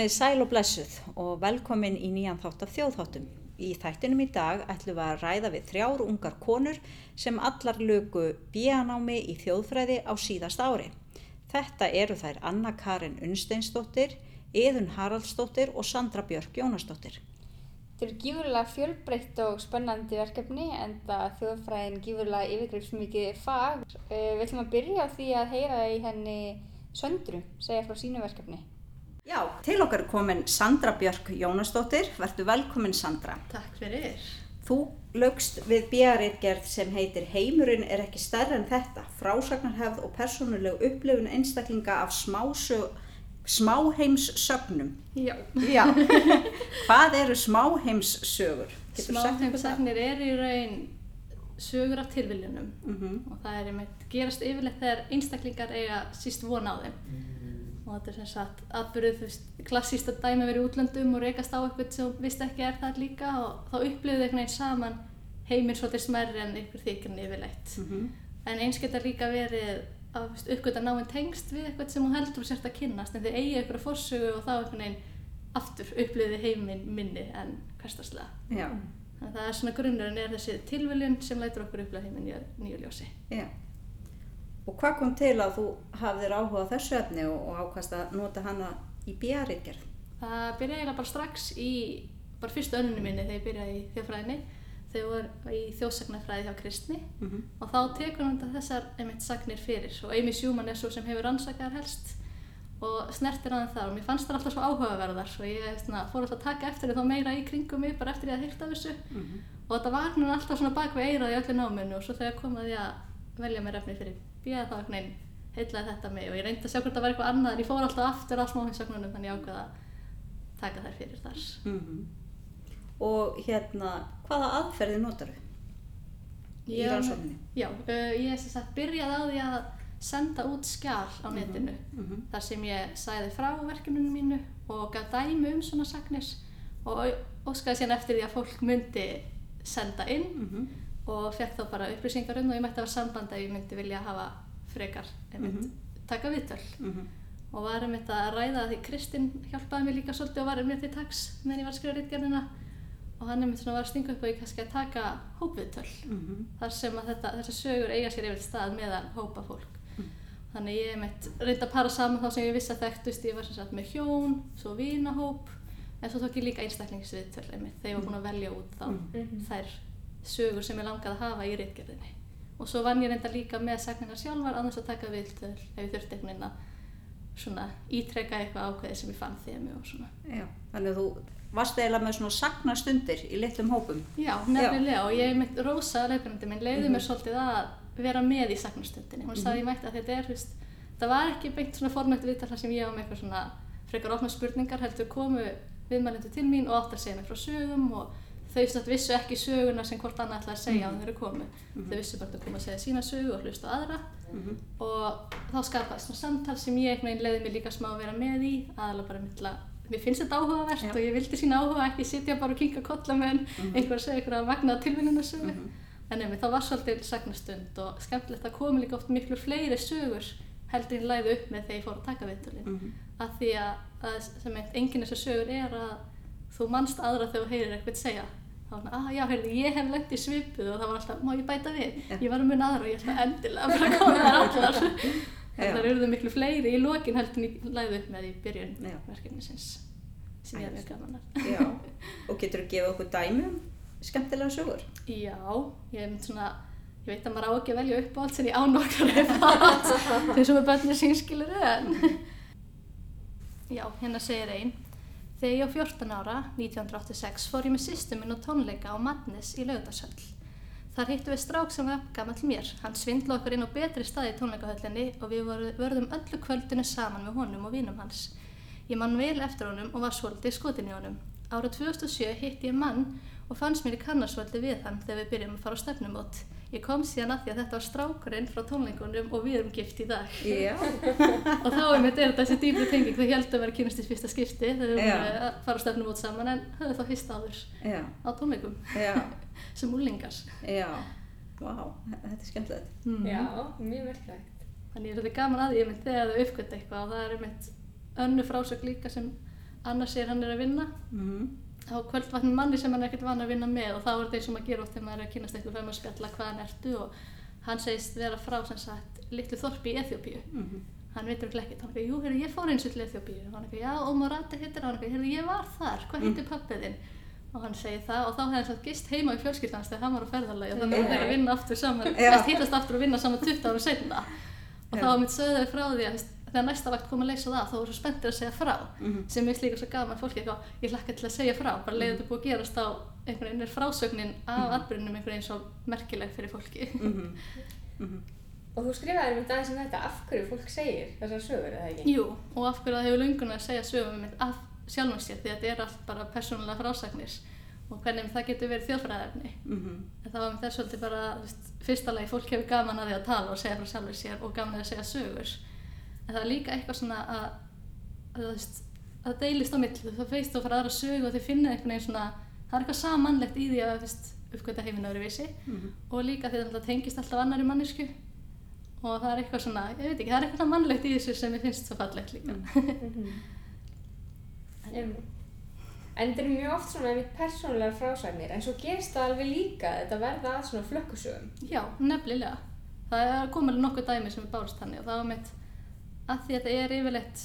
Komið sæl og blessuð og velkomin í nýjan þátt af þjóðþáttum. Í þættinum í dag ætlum við að ræða við þrjár ungar konur sem allar lögu bíanámi í þjóðfræði á síðast ári. Þetta eru þær Anna Karin Unnsteinsdóttir, Eðun Haraldsdóttir og Sandra Björk Jónasdóttir. Þetta eru gífurlega fjölbreytt og spennandi verkefni en það þjóðfræðin gífurlega yfirgreifsmikið fag. Eh, Við ætlum að byrja á því að heyra í henni Söndru segja frá sínu verkefni. Já, til okkar er komin Sandra Björk Jónasdóttir. Vertu velkomin Sandra. Takk fyrir. Þú lögst við bíaritgerð sem heitir Heimurinn er ekki stærri en þetta. Frásagnarhefð og persónuleg upplifun einstaklinga af smásög, smáheimssögnum. Já. Já, hvað eru smáheimssögur? Smáheimsagnir eru í raun sögur af tilviljunum Mhm, og það er einmitt gerast yfirleitt þegar einstaklingar eiga síst von á þeim og þetta er sem sagt atbyrðið þú veist klassíst að dæmi verið útlöndum og reykast á eitthvað sem vist ekki er það líka og þá upplifðu einhvern veginn saman heiminn svolítið smerri en ykkur þykir en yfirleitt mhm, en eins geta líka verið að uppgöta náinn tengst við eitthvað sem þú heldur sért að kynnast en þið eigi ykkur að forsögu og þá einhvern veginn aftur upplifið heiminn minni en hverstaslega. Já, Þannig að það er svona grunnurinn er þessi tilviljun sem lætur okkur upplifa heiminn í nýju ljósi. já. Og hvað kom til að þú hafðir áhuga á þessu efni og, og ákast að nota hana í bíaritgerð? Það byrjaði eiginlega bara strax í bara fyrstu önnunni minni þegar ég byrjaði í þjóðfræðinni. Þegar ég var í þjóðsagnarfræði hjá Kristni. Mhm, og þá tekur hann þetta þessar einmitt sagnir fyrir. Og Amy Schumann er svo sem hefur rannsakaðar helst og snertir hann þar. Og mér fannst það alltaf svo áhugaverðar. Og ég svona, fór alltaf að taka eftir þá meira í kringum mig bara eftir ég að heyrta af þessu. Mhm, og þetta var hann alltaf svona bak við eirað í öllu náminu. Og svo þegar kom að ég að velja mér efni fyrir bíða þá einhvern veginn heitlaði þetta mig og ég reyndi að sjá hvort það var eitthvað annað en ég fór alltaf aftur að smáhinsögnunum þannig ég ákveða að taka þær fyrir þar. mhm. Og hérna, hvaða aðferði notar þú í rannsókninni? Já, uh, ég sem sagt byrjaði á því að senda út skjál á netinu Mhm, þar sem ég sæði frá verkefninu mínu og gaf dæmi um svona sagnir og óskaði síðan eftir því að fólk myndi senda inn mhm, og fekk þá bara upplýsingar um og ég mætti hafa samband ef ég myndi vilja hafa frekar einmitt, Mhm. taka viðtöl mhm, og var einmitt að ræða því Kristinn hjálpaði mér líka svolítið og var einmitt til taks meðan ég var að skrifa rítgerðina og hann einmitt svona var að stinga upp og ég kannski að taka hópviðtöl mhm, þar sem að þetta, þessar sögur eiga sér yfir stað meðal hópa fólk Mm. þannig ég einmitt reyndi að para saman þá sem ég vissi að þekktust ég var sem sagt með hjón, svo vinahóp en svo tók ég líka einstaklingsviðtöl einmitt þegar ég var búin að velja út þá Mm. þær sögur sem ég langaði að hafa í reitgerðinni og svo vann ég reynda líka með sagningar sjálfar annars að taka viðtöl ef ég þurfti einhvern veginn að svona ítreka eitthvað ákveði sem ég fann þemu og svona Já, þannig að þú varst eiginlega með svona sagnastundir í litlum hópum. Já, nefnilega og ég mitt rosa leifbjörnandi minn leiði Mhm. mér svolítið að vera með í sagnastundinni. Hún sagði ég mætti að þetta er, þú veist, það var ekki beint svona formætt viðtal þar sem ég á með eitthvað svona frekar opna spurningar heldur komu viðmælendur til mín og átt að segja mér frá sögum og þau satt vissu ekki söguna sem hvort annað ætlaði að segja á Mhm. þeirra komu. Þau vissu bara að koma að segja sína sögu og hlusta á aðra Mhm, og þá skapaðist svona samtal sem ég einhvern veginn leiði mig líka smá að vera með í aðalega bara mittla mér finnst þetta áhugavert Já. og ég vildi sína áhuga ekki sitja bara og kinka kolla með Mhm. einhver að segja einhverja magnaða tilvinnunasögu mhm, en ef það var svolítið sagnastund og skemmtilegt að koma líka oft miklu fleiri sögur heldur en læði upp með þegar ég fór að taka viðtölin mhm, að því að, að sem eitt enginn þessar sögur er að þú manst aðra þegar þú heyrir eitthvað segja þá er það, ah já, heyrði, ég hef lent í svipuð og það var alltaf, má ég bæta við? Ég var að muna aðra og ég ætla endilega að bara koma þær allar Já. en það eru miklu fleiri í lokin heldur en ég læði upp með í byrjun Já. verkefnisins sem ég er mjög gaman að Já, og getur þú gefið okkur dæmi um skemmtilega sögur? Já, ég mynd svona, ég veit að maður á ekki að velja upp á allt sem ég ánokkar upp þeir sem er börnir sínskilur en Já, hérna segir einn Þegar ég á 14 ára, 1986, fór ég með sýstu minn og tónleika á Madness í Laugardalshöll. Þar hittum við strák sem var gamall mér. Hann svindla okkur inn á betri stað í tónleikahöllinni og við vörðum öllu kvöldinu saman með honum og vinum hans. Ég man vel eftir honum og var svolítið skotin í honum. Árið 2007 hitti ég mann og fannst mér í kannarsvöldi við hann þegar við byrjum að fara á stefnumót. Ég kom síðan að því að þetta var strákurinn frá tónleikunum og við erum gift í dag. Já, og þá er mitt er þessi dýpri tenging, þau heldum að vera kynast í fyrsta skipti þegar við vorum að fara á stefnumót saman en höfðu þá fyrst áður já, á tónleikum já, sem úlingar. já, vá, þetta er skemmtilegt. Mm. Já, mjög merkilegt. Þannig er þetta gaman að því einmitt þegar þau uppgötta eitthvað og það er einmitt önnu frásögn líka sem annars er hann er að vinna Mhm. Á kvöldvatnum manni sem hann er ekkert van að vinna með og þá er þetta eins og maður gerir oft þegar maður er að kynast eitthvað fyrir maður að spjalla hvaðan ertu og hann segist vera frá sem sagt litlu þorpi í Eþjópíu Mhm. hann veitur ekki ekkert, hann er jú, heyrðu, ég fór eins og til Eþjópíu og hann er ekki, já, Omorati heitir hann. Er ekki, heyrðu, ég var þar, hvað heitir pappið þinn? Og hann segir það og þá hefði hann sagt gist heima í fjölskyldans þegar hann var á ferðalagi og þannig að Nei. þeir að vinna aftur saman, hittast aftur og vinna saman 20 ára setna og þá var mitt sögðið frá því að þegar næsta vakt kom að leysa það þá voru svo spenntir að segja frá Mhm. sem er líka svo gaman fólki eitthvað, ég hlakka til að segja frá bara leiði þetta búið að gerast á einhvern veginn er frásögnin af atbyrjunum einhvern veginn svo merkileg fyrir fólki Mhm. Mhm. Og þú skrifaði einmitt aðeins um þetta af hverju fólk segir þessar sögur, eða ekki? Jú, og af hverju það hefur löngun að segja sögum um af sjálfum sér því að þetta er allt bara persónulega frásagnir og hvernig það getur verið þjóðfræðefni Mhm. en það var með þess veist, fyrsta lagi fólk hefur gaman að því að tala og segja frá sjálfur sér og gaman að að segja sögur en það er líka eitthvað svona að að, þú veist, að það deilist á milli þú veist þú fara aðra sögu og þið finna einhvern veginn svona það er eitthvað samanlegt í því að þú veist, uppgöta heiminn öðru vísi Mhm. og líka því að það tengist alltaf annari mannesku og það er eitthvað svona, ég veit ekki, það er eitthvað mannlegt í þessu sem ég finnst svo fallegt líka Mhm. En, en þetta er mjög oft svona einmitt persónulegar frásagnir, en svo gerist það alveg líka að þetta verða að svona flökkusögum. Já, nefnilega. Það er komið alveg nokkuð dæmi sem er bárst þannig og það var mitt að því að þetta er yfirleitt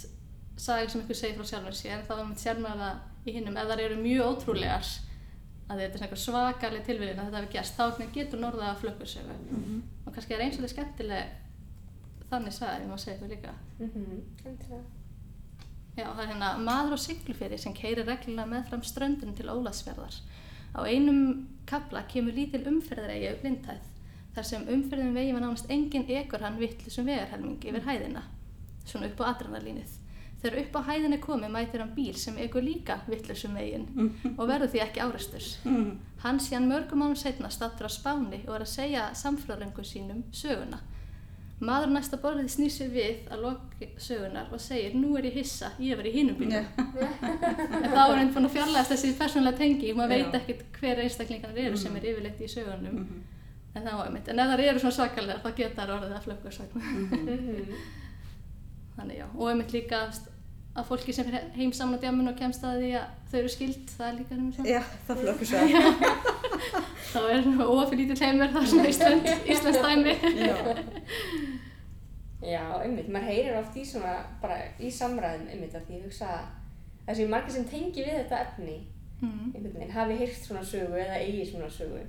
sagir sem ykkur segir frá sjálfum sér þá er mitt sérmæða í hinnum ef það eru mjög ótrúlegar að þetta er svona svakaleg tilvíðin að þetta hefur gerst þá getur norða að flökkusögu Mhm. og kannski er eins og þetta skemmtileg þannig sagði, ég má segja eitthvað líka Mm -hmm. Já, það er hérna maður á sigluferi sem keirir reglulega meðfram ströndinu til Ólasfjörðar. Á einum kabla kemur lítil umferðareigi upp blindhæð, þar sem umferðin vegi var nánast engin ekur hann vittlisum vegarhelming yfir hæðina, svona upp á adrenalínið. Þegar upp á hæðinni komi mætir hann bíl sem ekur líka vittlisum veginn og verður því ekki árastur. Mhm. Hann sé hann mörgum ánum setna stattur á Spáni og er að segja samfélagrengu sínum söguna. Maður næsta borðið snýr sér við að loki sögunar og segir nú er ég hissa, ég var í hinum bílum. en þá er einn búin að fjarlægast þessi persónulega tengi og maður veit ekkert hver einstaklingarnir eru sem er yfirleitt í sögunum. Mhm. En það var einmitt. En ef það eru svona svakalega þá geta það orðið að flökkursagna. Mhm. Þannig já. Og einmitt líka að fólki sem fer heim saman á djamun og kemst að því að þau eru skild, það er líka einmitt svona. Já, það flokkur svo. þá er óafið lítið heimur það er svona Ísland, Íslands dæmi Já. Já, einmitt, maður heyrir oft í svona, bara í samræðum einmitt að því ég hugsa að þessi margir sem tengi við þetta efni mm. einhvern veginn hafi heyrt svona sögu eða eigi svona sögu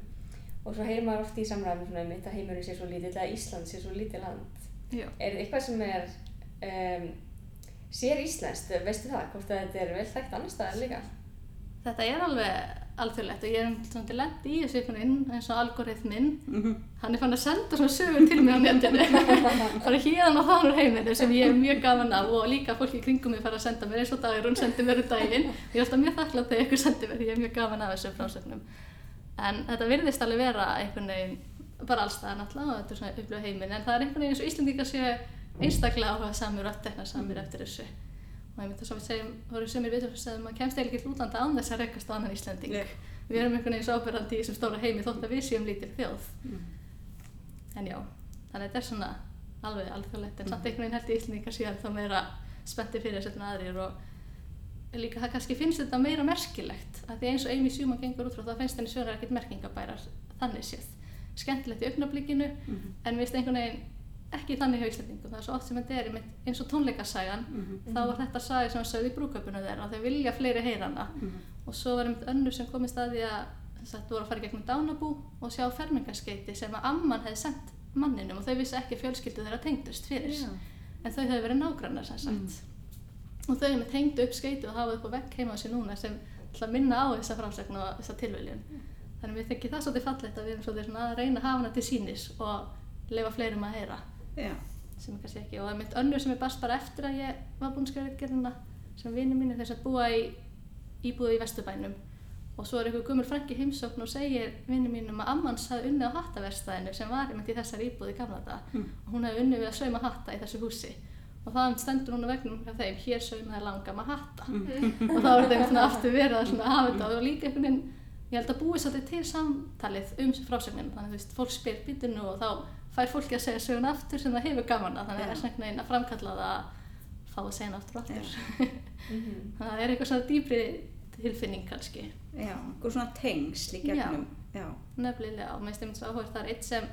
og svo heyrir maður oft í samræðum svona einmitt að heimurinn sé svo lítill eða Ísland sé svo lítið land Já. Er eitthvað sem er um, sér íslenskt, veistu það, hvort að þetta er vel þekkt annar staðar líka? Þetta er alveg alþjóðlegt og ég er svona lent í þessu veginn eins og algoritminn. Mhm. hann er fann að senda svona sögur til mig á netinu. Bara hérna og þannig heiminu sem ég er mjög gaman af og líka fólki í kringum mig fara að senda mér eins og dagur hún sendi mér um daginn. Ég er alltaf mjög þakklátt þegar ykkur sendi mér því ég er mjög gaman af þessum frásögnum. En þetta virðist alveg vera einhvern veginn bara allstaðan alltaf og þetta er svona upplöðu heiminn. En það er einhvern veginn eins og Íslendingar séu einstaklega áhuga samir og eftirna samir eftir þessu og ég myndi þess að við segjum, þá eru sömur vitur sem maður kemst eiginlega ekki útlanda án þess að rekast á annan Íslending Nei. við erum einhvern veginn svo ábyrgandi í þessum stóra heimi þótt að við séum lítil þjóð Mhm. en já, þannig að þetta er svona alveg alþjóðlegt en samt einhvern veginn held ég Íslendingar síðan þá meira spetti fyrir þessu en aðrir og líka það kannski finnst þetta meira merkilegt að því eins og Amy Schumann gengur út frá það finnst henni sögur ekkert merkingabærar þannig séð skemmtilegt í augnablikinu Mhm. en við veist einhvern veginn ekki þannig hjá Íslandingum það er svo oft sem þetta er einmitt eins og tónleikasagan. Mhm. þá var þetta saga sem var sögð í brúköpunum þeirra og þau vilja fleiri heyra hana Mhm. og svo var einmitt önnur sem komist að því að þetta voru að fara í gegnum dánabú og sjá fermingarskeiti sem að amman hefði sendt manninum og þau vissi ekki fjölskyldu þeirra tengdust fyrir. Já. en þau hefði verið nágrannar sem sagt. Og þau hefði tengdu upp skeiti og hafa upp á vegg heima á sér núna sem minna á þessa frásögn og þessa tilviljun. Þannig við þykki það svolítið fallegt að við erum svolítið að reyna að hafa hana til sínis og leifa fleirum að heyra Já. sem er kannski ekki og það er mitt önnur sem er barst bara eftir að ég var búin að skrifa reitgerðina sem vinni mínu þess að búa í íbúðu í Vesturbænum. Og svo er einhver gummur frænki heimsókn og segir vinni mínum að ammans hafði unnið á hattaverstaðinu sem var einmitt í þessari íbúðu í gamla dag Mm. og hún hefði unnið við að sauma hatta í þessu húsi. Og það stendur hún á vegnum hjá þeim hér saumaði langama hatta. Og þá er veginn aftur verið að hafa þetta og líka einhvern veginn ég held að búi svolítið til samtalið um frásögnin. Þannig að þú veist, fólk spyr býtinu og þá fær fólki að segja sögun aftur sem það hefur gaman að þannig að Já. það er svona einhvern veginn að framkalla það fá að segja hann aftur og aftur. Mhm. það er eitthvað svona dýpri tilfinning kannski. Já, einhver svona tengsl í gegnum. Já. Nefnilega, og mér finnst það áhugað það er eitt sem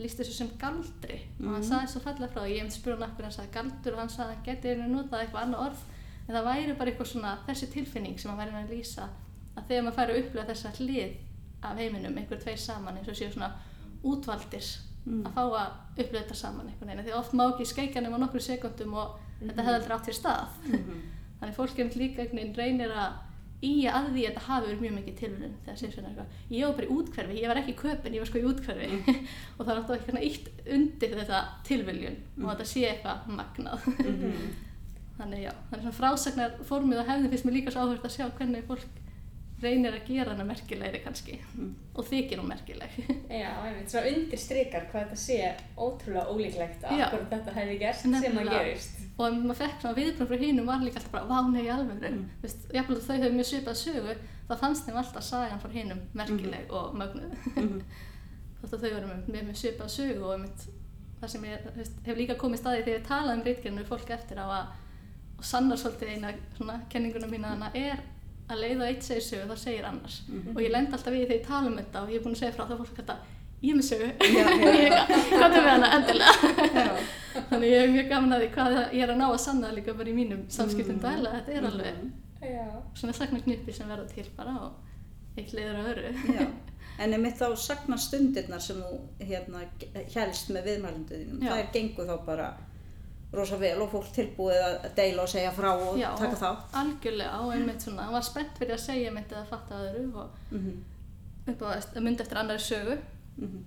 líst þessu sem galdri og hann Mhm. sagði svo fallega frá því, ég myndi spura hann akkur hann sagði galdur og hann sagði að hann geti einu notað eitthvað annað orð en það væri bara eitthvað svona þessi tilfinning sem hann væri að lýsa að þegar maður færi að upplifa þessa hlið af heiminum, einhver tveir saman eins og séu svona útvaldir Mm. að fá að upplifa þetta saman einhvern veginn því oft má ekki skeika nema nokkru sekundum og þetta hefði aldrei átt til stað. Mhm. þannig fólk er líka einhvern veginn reynir að í að því að þetta hafi verið mjög mikið tilvunum þegar segir svona eitthvað, ég var bara í útkverfi ég var ekki í köpinn, ég var sko í útkverfi og það er alltaf eitthvað ítt undir þetta tilviljun og þetta sé eitthvað magnað. Mhm. þannig já, þannig svona frásagnar formið og hefði finnst mér líka svo áhverð að sjá hvernig fólk reynir að gera hana merkilegri kannski Mm. og þykir hún merkileg Já, einmitt, svona undirstrykar hvað þetta sé ótrúlega ólíklegt að Já. akkur þetta hefði gerst sem að Nefnilega. gerist. og maður fekk svona viðbrönd frá hínum var líka alltaf bara, vá nei alveg Mm. mm. jafnvel þó þau hefur mjög svipað sögu þá fannst þeim alltaf sagan frá hínum merkileg og mögnuð Mhm. þótt að þau verður með, með svipað sögu og einmitt, það sem ég þú veist, hef líka komið staði þegar ég talaði um reitgerinu við fólk eftir á að og sannar svolítið eina svona kenninguna mína hana er að leiða eitt segir sögu þá segir annars Mhm. og ég lend alltaf við þegar ég tala um þetta og ég er búin að segja frá það fólk þetta ég er með sögu er hvað er með hana endilega þannig ég er mjög gaman að því hvað ég er að ná að sanna líka bara í mínum samskiptum Mhm. dæla þetta er alveg. Já. svona sagnar knipi sem verða til bara og eitt leiður að öru. En einmitt þá sagnar stundirnar sem þú hérna helst með viðmælunduðinum, Já. þær gengur þá bara rosa vel og fólk tilbúið að deila og segja frá og Já, taka þá. algjörlega og einmitt svona, hann var spennt fyrir að segja einmitt eða fatta öðru og Mm upp á að mynda eftir annari sögu -hmm.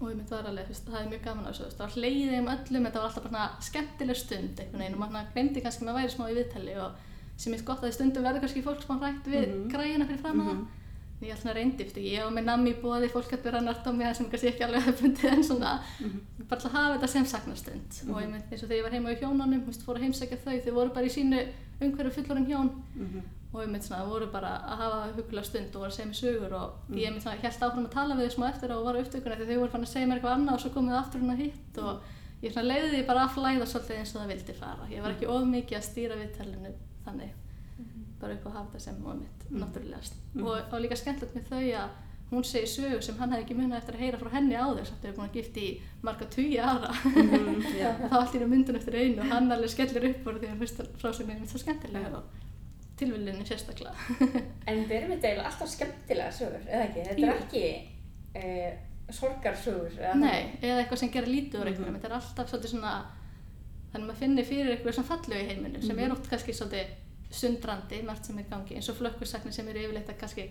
og einmitt var alveg, veist, það er mjög gaman að þessu, það var hleyðið um öllum, þetta var alltaf bara skemmtileg stund einhvern veginn og maður glemdi kannski að maður væri smá í viðtali og sem er gott að í stundum verður kannski fólk smá hrætt við mm Mhm. græjuna fyrir fram að Mhm. það ég alltaf reyndi, eftir, ég var með nammi í bóði fólk að byrja að nörda á mig það sem kannski ekki alveg hefði fundið en svona Mhm. bara til að hafa þetta sem sagnarstund. Og einmitt eins og þegar ég var heima í hjónunum, þú veist, fór að heimsækja þau þau voru bara í sínu umhverju fullorinn hjón. Mhm. og einmitt svona, voru bara að hafa hugulega stund og voru að segja mér sögur og ég einmitt svona, held áfram að tala við þau smá eftir á og var á upptökuna því þau voru fann að segja mér eitthvað annað og svo komið og ég leiði því bara að flæða svolítið eins og það vildi fara. Ég var ekki of mikið að stýra viðtælinu þannig bara upp á að hafa þetta sem var mitt Mm. náttúrulegast Mm. og, og líka skemmtilegt með þau að hún segir sögur sem hann hefði ekki munið eftir að heyra frá henni áður samt þau er búin að gifta í marga tugi ára Mhm. Já. og þá allt í einu myndun eftir einu og hann alveg skellir upp úr því að fyrsta frásögnin er mitt svo skemmtilega og tilvillinu sérstaklega En við erum þetta eiginlega alltaf skemmtilega sögur, eða ekki? Þetta Jú. er ekki uh, sorgarsögur, eða Nei, eða eitthvað sem gerir lítið úr Mhm. einhverjum, þetta er alltaf svolítið svona þannig að maður finnir fyrir eitthvað sem fallegu í heiminu sem Mhm. er oft kannski svolítið sundrandi, margt sem er í gangi eins og flökkursaknir sem eru yfirleitt að kannski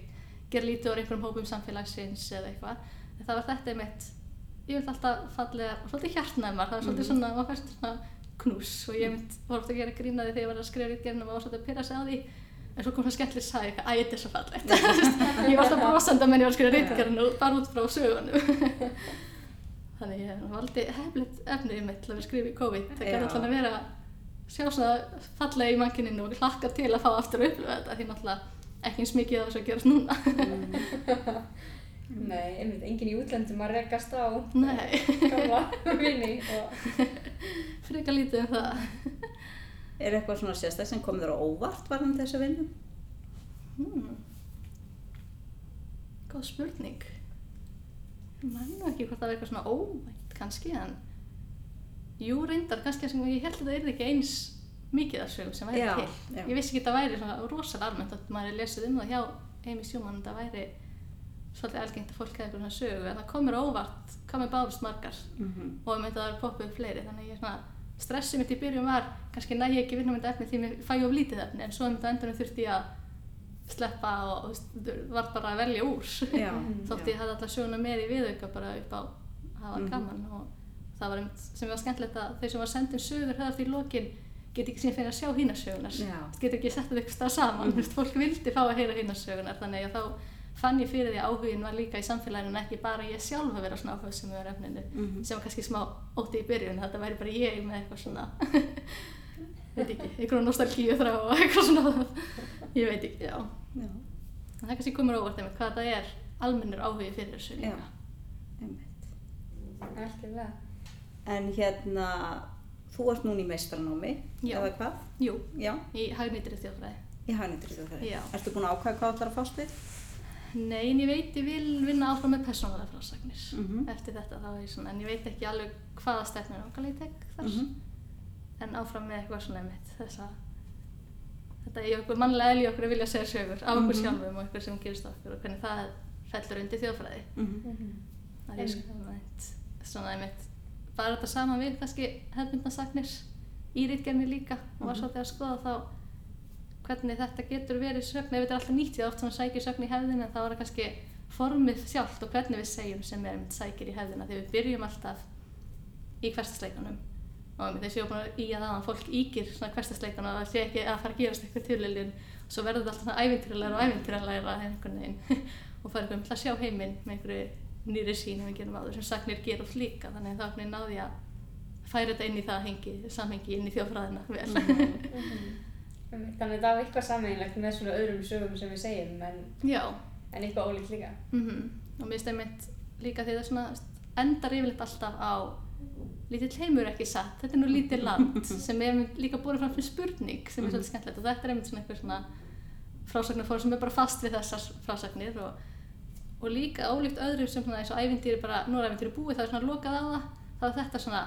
gera lítið úr einhverjum hópum samfélagsins eða eitthvað, en það var þetta einmitt ég vil alltaf fallega, svolítið hjartnæmar það var svolítið Mhm. svona, maður fæst svona knús og ég mynd, var ofta að gera grínaði þegar ég var að skrifa rítgerðin og maður var svolítið að pyrra sig á því. En svo kom það skemmtileg sagði eitthvað, æ, þetta er svo fallegt. Ég var alltaf brosandi að menn ég var að skrifa rítgerðin og bara út frá sögunum. Þannig ég valdi hefnilegt efnið mitt til að vera skrifa í COVID. Það gæti alltaf að vera sjá svona fallega í mankininu og hlakka til að fá aftur að upplifa þetta því náttúrulega ekki eins mikið af þessu að gerast núna. Nei, einmitt, enginn í útlöndum að rekast á nei, gamla vini og frekar lítið um það. Er eitthvað svona sérstaklega sem kom þér á óvart varðan þessu vinnu? hmm. góð spurning. Ég nú ekki hvort það var eitthvað svona óvænt kannski en jú reyndar kannski sem ég held að það er ekki eins mikið af sögum sem væri Já, til já. ég vissi ekki að það væri svona rosalega almennt að maður er lesið um það hjá Amy Schumann það væri svolítið algengt að fólk hefði eitthvað svona sögu en það komur óvart með bárust margar Mhm. og ég myndi að það er poppuð fleiri þannig ég svona stressið mitt í byrjun var kannski næ ég ekki vinna þetta efni því mér fæ of lítið efni en svo þetta endanum þurfti ég að sleppa og veist, var bara að velja úr þótt ég hafði alltaf sjóna með í viðauka bara upp á að hafa Mhm. gaman og það var einmitt sem var skemmtilegt að þeir sem var sendin sögur höfðar því lokin get ekki síðan fyrir að sjá hína sögunar Já. get ekki sett þetta eitthvað stað saman mm. fólk vildi fá að heyra hína sögunar þannig að þá fann ég fyrir því að áhugin var líka í samfélaginu en ekki bara ég sjálf að vera svona áhuga sem er efninu Mhm. sem var kannski smá ótti í byrjun þetta væri bara ég með eitthvað svona veit ekki, eitthvað nostalgíu þrá og eitthvað svona ég veit ekki, já Já, en það kannski komur óvart einmitt hvað það er almennur áhugi fyrir þessu já, líka einmitt. algjörlega. En hérna, þú ert núna í meistranámi, Já. eða hvað? Jú, Já, í hagnýttri þjóðfræði. í hagnýttir þjóðfræði. Já. Ertu búin að ákvæða hvað þú ætlar að fást við? Nei, en ég veit ég vil vinna áfram með persónulega frásagnir Mhm. eftir þetta þá er ég svona, en ég veit ekki alveg hvaða stefnir okkar ég tek þar Mhm. en áfram með eitthvað svona mitt þess að þetta er okkur mannlega eðli í okkur að vilja segja sögur af okkur Mhm. sjálfum og eitthvað sem gerist á okkur og hvernig það fellur undir þjóðfræði Mhm. það er svona einmitt, svona einmitt bara þetta saman við kannski hefðmyndasagnir í rítgerni líka og var Mhm. svolítið að skoða þá hvernig þetta getur verið sögn. Ef þetta er alltaf nýtt því að oft svona sækir sögn í hefðin en þá er það kannski formið sjálft og hvernig við segjum sem er einmitt sækir í hefðina. Því við byrjum alltaf í hverstasleikunum og að ég var búin að í að aðan fólk ígir svona hverstasleikuna og það sé ekki að fara að gerast eitthvað tilviljun. Og svo verður þetta alltaf svona ævintýralega og veginn og fara einhvern veginn að sjá heiminn með einhverju nýri sín en við gerum áður sem sagnir ger oft líka þannig að þá einhvern veginn náði að færa þetta inn í það hengi, samhengi inn í þjófræðina vel. Þannig að það var eitthvað sameinlegt með svona öðrum sögum sem við segjum en, en eitthvað ólíkt líka. mm og mér finnst einmitt líka því það svona endar yfirleitt alltaf á lítill heimur ekki satt, þetta er nú lítið land sem er líka búin fram fyrir spurning sem er svolítið skemmtilegt og þetta er einmitt svona eitthvað svona frásagnarfór sem er bara fast við þessar frásagnir og, og líka ólíkt öðrum sem svona eins og ævintýri bara, nú er ævintýri búið, það er svona lokað á það þá er þetta svona,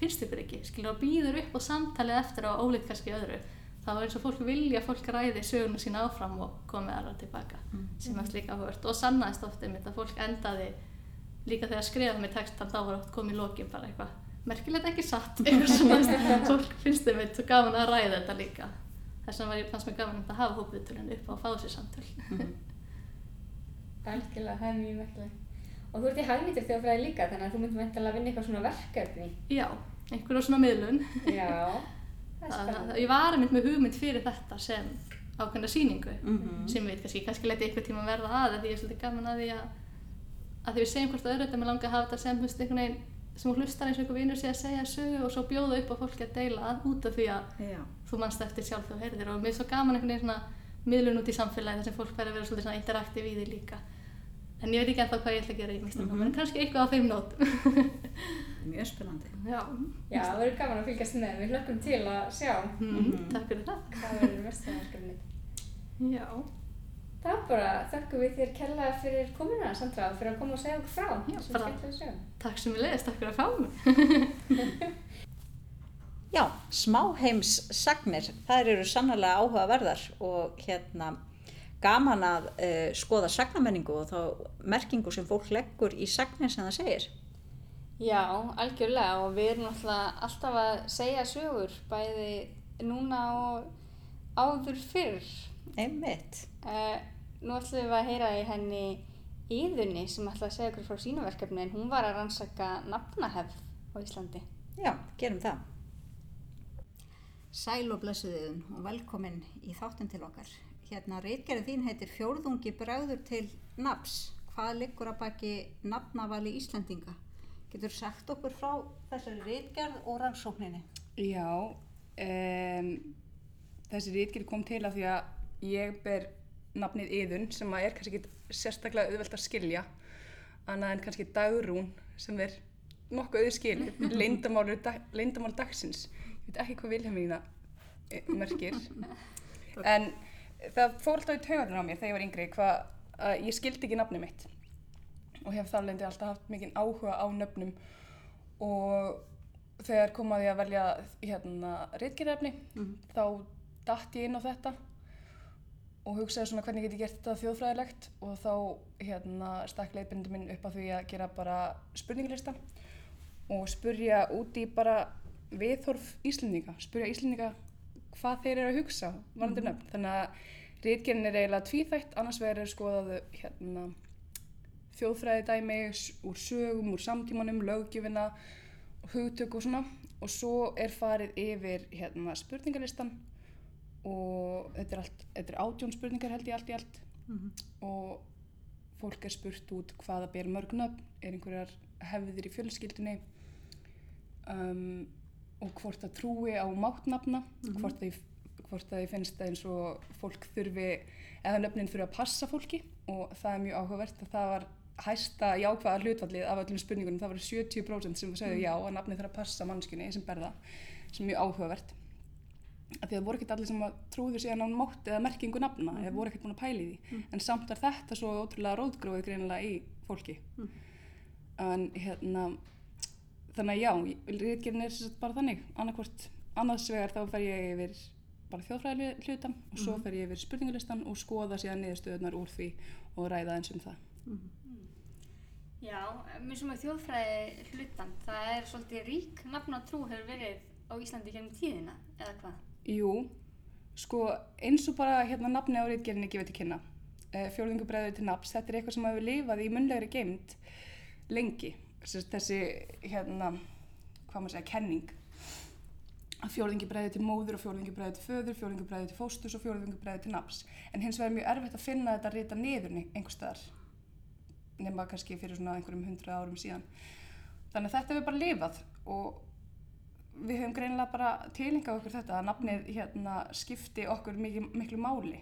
finnst ykkur ekki skilur og býður upp og samtalið eftir á ólíkt kannski öðru, þá er eins og fólk vilja fólk ræði söguna sína áfram og komi aðra tilbaka sem er líka áhugavert. Og sannaðist oft einmitt að fólk endaði líka þegar skrifaði með textan þá var oft komið í lokin bara eitthvað merkilegt ekki satt eitthvað svona. Fólk finnst einmitt svo gaman að ræða þetta líka. Þess vegna var ég fannst mér gaman einmitt að hafa hópuðutölun upp á að fá sér samtöl Algjörlega, það er mjög merkilegt. Og þú ert í hagnýttir þjóðfræði líka þannig að þú myndir veintilega að vinna eitthvað svona verkefni. já, einhverjum svona miðlun Já, það er það- ég var einmitt með hugmynd fyrir þetta sem ákveðna sýningu Mhm. sem ég veit kannski, kannski leti eitthvað tíma verða að því ég er svolítið gaman að því að að því við segjum hvort öðru þetta með langa að hafa þetta sem þú veist einhvern veginn sem þú hlustar eins og einhver vinnur sé að segja sögu og svo bjóða upp á fólki að deila að, út af því að Já. þú manst eftir sjálf þú heyrðir og mér er svo gaman einhvern veginn svona miðlun út í samfélagi þar sem fólk verður að vera svolítið svona interaktiv í því líka en ég veit ekki ennþá hvað ég ætla að gera í mistunum Mhm. en kannski eitthvað á þeim nótum Mjög spennandi. Já, Já, það verður gaman að fylgjast með. Við hlökkum til að sjá mm, Mhm. takk fyrir það hvað verður verðstæðarverkefni. Já, Það er bara, þakku við þér kærlega fyrir komuna, Sandra, fyrir að koma og segja okkur frá. Já, bara- takk sem við leiðist, takk fyrir að fá mig Já, smáheims sagnir, þær eru sannlega áhugaverðar og hérna gaman að uh, skoða sagnamenningu og þá merkingu sem fólk leggur í sagnir sem það segir. Já, algjörlega og við erum alltaf, alltaf að segja sögur bæði núna og áður fyrr. Einmitt. Uh, nú ætlum við að heyra í henni Íðunni sem ætla að segja okkur frá sínu verkefni en hún var að rannsaka nafnahefð á Íslandi. Já, gerum það. Sæl og blessuðiðun og velkomin í þáttinn til okkar. Hérna, reitgerðin þín heitir Fjórðungi bregður til nafs. Hvað liggur að baki nafnavali Íslendinga? Getur sagt okkur frá þessari reitgerð og rannsókninni? Já, um, þessi rítkir kom til af því að ég ber nafnið Iðun sem að er kannski ekki sérstaklega auðvelt að skilja annað en kannski Dagrún sem er nokkuð auðskilið, leyndamál dag, dagsins. Ég veit ekki hvað Vilhelmína eh, merkir. En það fór alltaf í taugarnar á mér þegar ég var yngri hvað að ég skildi ekki nafnið mitt. Og hef þar lendi alltaf haft mikinn áhuga á nöfnum. Og þegar kom að velja hérna reitgerðefni þá datt ég inn á þetta og hugsaði svona hvernig get ég gert þetta þjóðfræðilegt? Og þá hérna stakk leiðbindi minn upp að því að gera bara spurninglista og spurja út í bara viðhorf Íslendinga, spurja Íslendinga hvað þeir eru að hugsa varandi nöfn. Þannig að reitgerðin er eiginlega tvíþætt, annars vegar er skoðað hérna þjóðfræði dæmi úr sögum, úr samtímanum, löggjöfina, hugtök og svona. Og svo er farið yfir hérna spurningalistan og þetta er, allt, þetta er átjón spurningar held ég allt í allt. Og fólk er spurt út hvaða ber mörg nöfn, er einhverjar hefðir í fjölskyldunni? Um, og hvort það trúi á máttnafna, hvort það hvort það finnst það eins og fólk þurfi, eða nöfnin þurfi að passa fólki. Og það er mjög áhugavert að það var hæsta jákvæða hlutfallið af öllum spurningunum, það var 70% sem sögðu já að nafnið þarf að passa mannskunni sem berða sem er mjög áhugavert. Af því að það voru ekkert allir sem að trúðu síðan á mátt eða merkingu nafna eða voru ekkert búin að pæli því. En samt var þetta svo ótrúlega rótgróið greinilega í fólki. En hérna þannig að já, rítgerðin er sem sagt bara þannig. Annarkvort, annars vegar þá fer ég yfir bara þjóðfræði hlutan og svo fer ég yfir spurningulistan og skoða síðan niðurstöðunar úr því og ræða eins um það. Já, mjög sem að þjóðfræði hlutan, það er svolítið rík nafn og trú hefur verið á Íslandi gennum tíðina, eða hvað? Jú, sko eins og bara hérna nafni á rítgerðinni gefið til kynna uh, fjórðingubræður til nafns, þetta er eitthvað sem hefur lifað í munlegri geimd lengi þessi, hérna hvað maður segja, kenning. Að fjórðingubræður til móður og fjórðingubræður til föður, fjórðingubræður til fóstus og fjórðingubræður til nafns. En hins vegar er mjög erfitt að finna þetta rita niður einhver staðar nema kannski fyrir svona einhverjum hundra árum síðan. Þannig að þetta hefur bara lifað og við höfum greinilega bara tilengað okkur þetta að nafnið hérna skipti okkur mikil, miklu máli.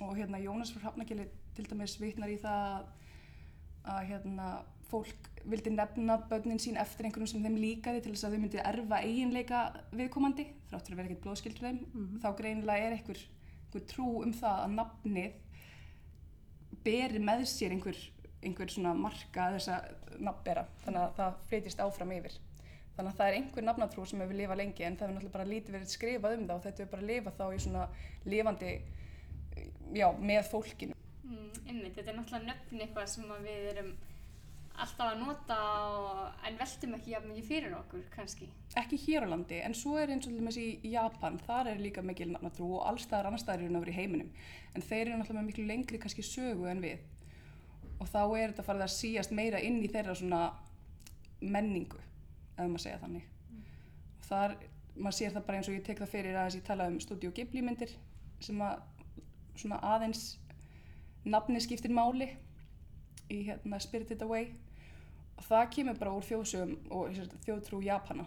Og hérna Jónas frá Hrafnagili til dæmis vitnar í það að, hérna fólk vildi nefna börnin sín eftir einhverjum sem þeim líkaði til þess að þau myndi erfa eiginleika viðkomandi þráttur að vera ekkert blóðskildur þeim. Þá greinilega er einhver, einhver trú um það að nafnið beri með sér einhver, einhver svona marka þess að nafnbera. Þannig að það flytist áfram yfir. Þannig að það er einhver nafnatrú sem hefur lifað lengi en það hefur náttúrulega bara lítið verið skrifað um það og þetta hefur bara lifað þá í svona lifandi já, með fólkinu Mm, einmitt, þetta er náttúrulega nöfn eitthvað sem að við erum alltaf að nota og, en veltum ekki jafn mikið fyrir okkur kannski. ekki hér á landi, en svo er eins og dæmis í Japan, þar er líka mikil nafnatrú og allstaðar annar staðar eru náður í heiminum. En þeir eru náttúrulega miklu lengri kannski sögu en við. Og þá er þetta farið að síast meira inn í þeirra svona menningu, ef maður segja þannig. Og þar, maður sér það bara eins og ég tek það fyrir að ég tala um Studio Ghibli myndir sem að svona aðeins nafni skiptir máli í hérna Spirited Away. Og það kemur bara úr þjóðsögum og þjóðtrú Japana.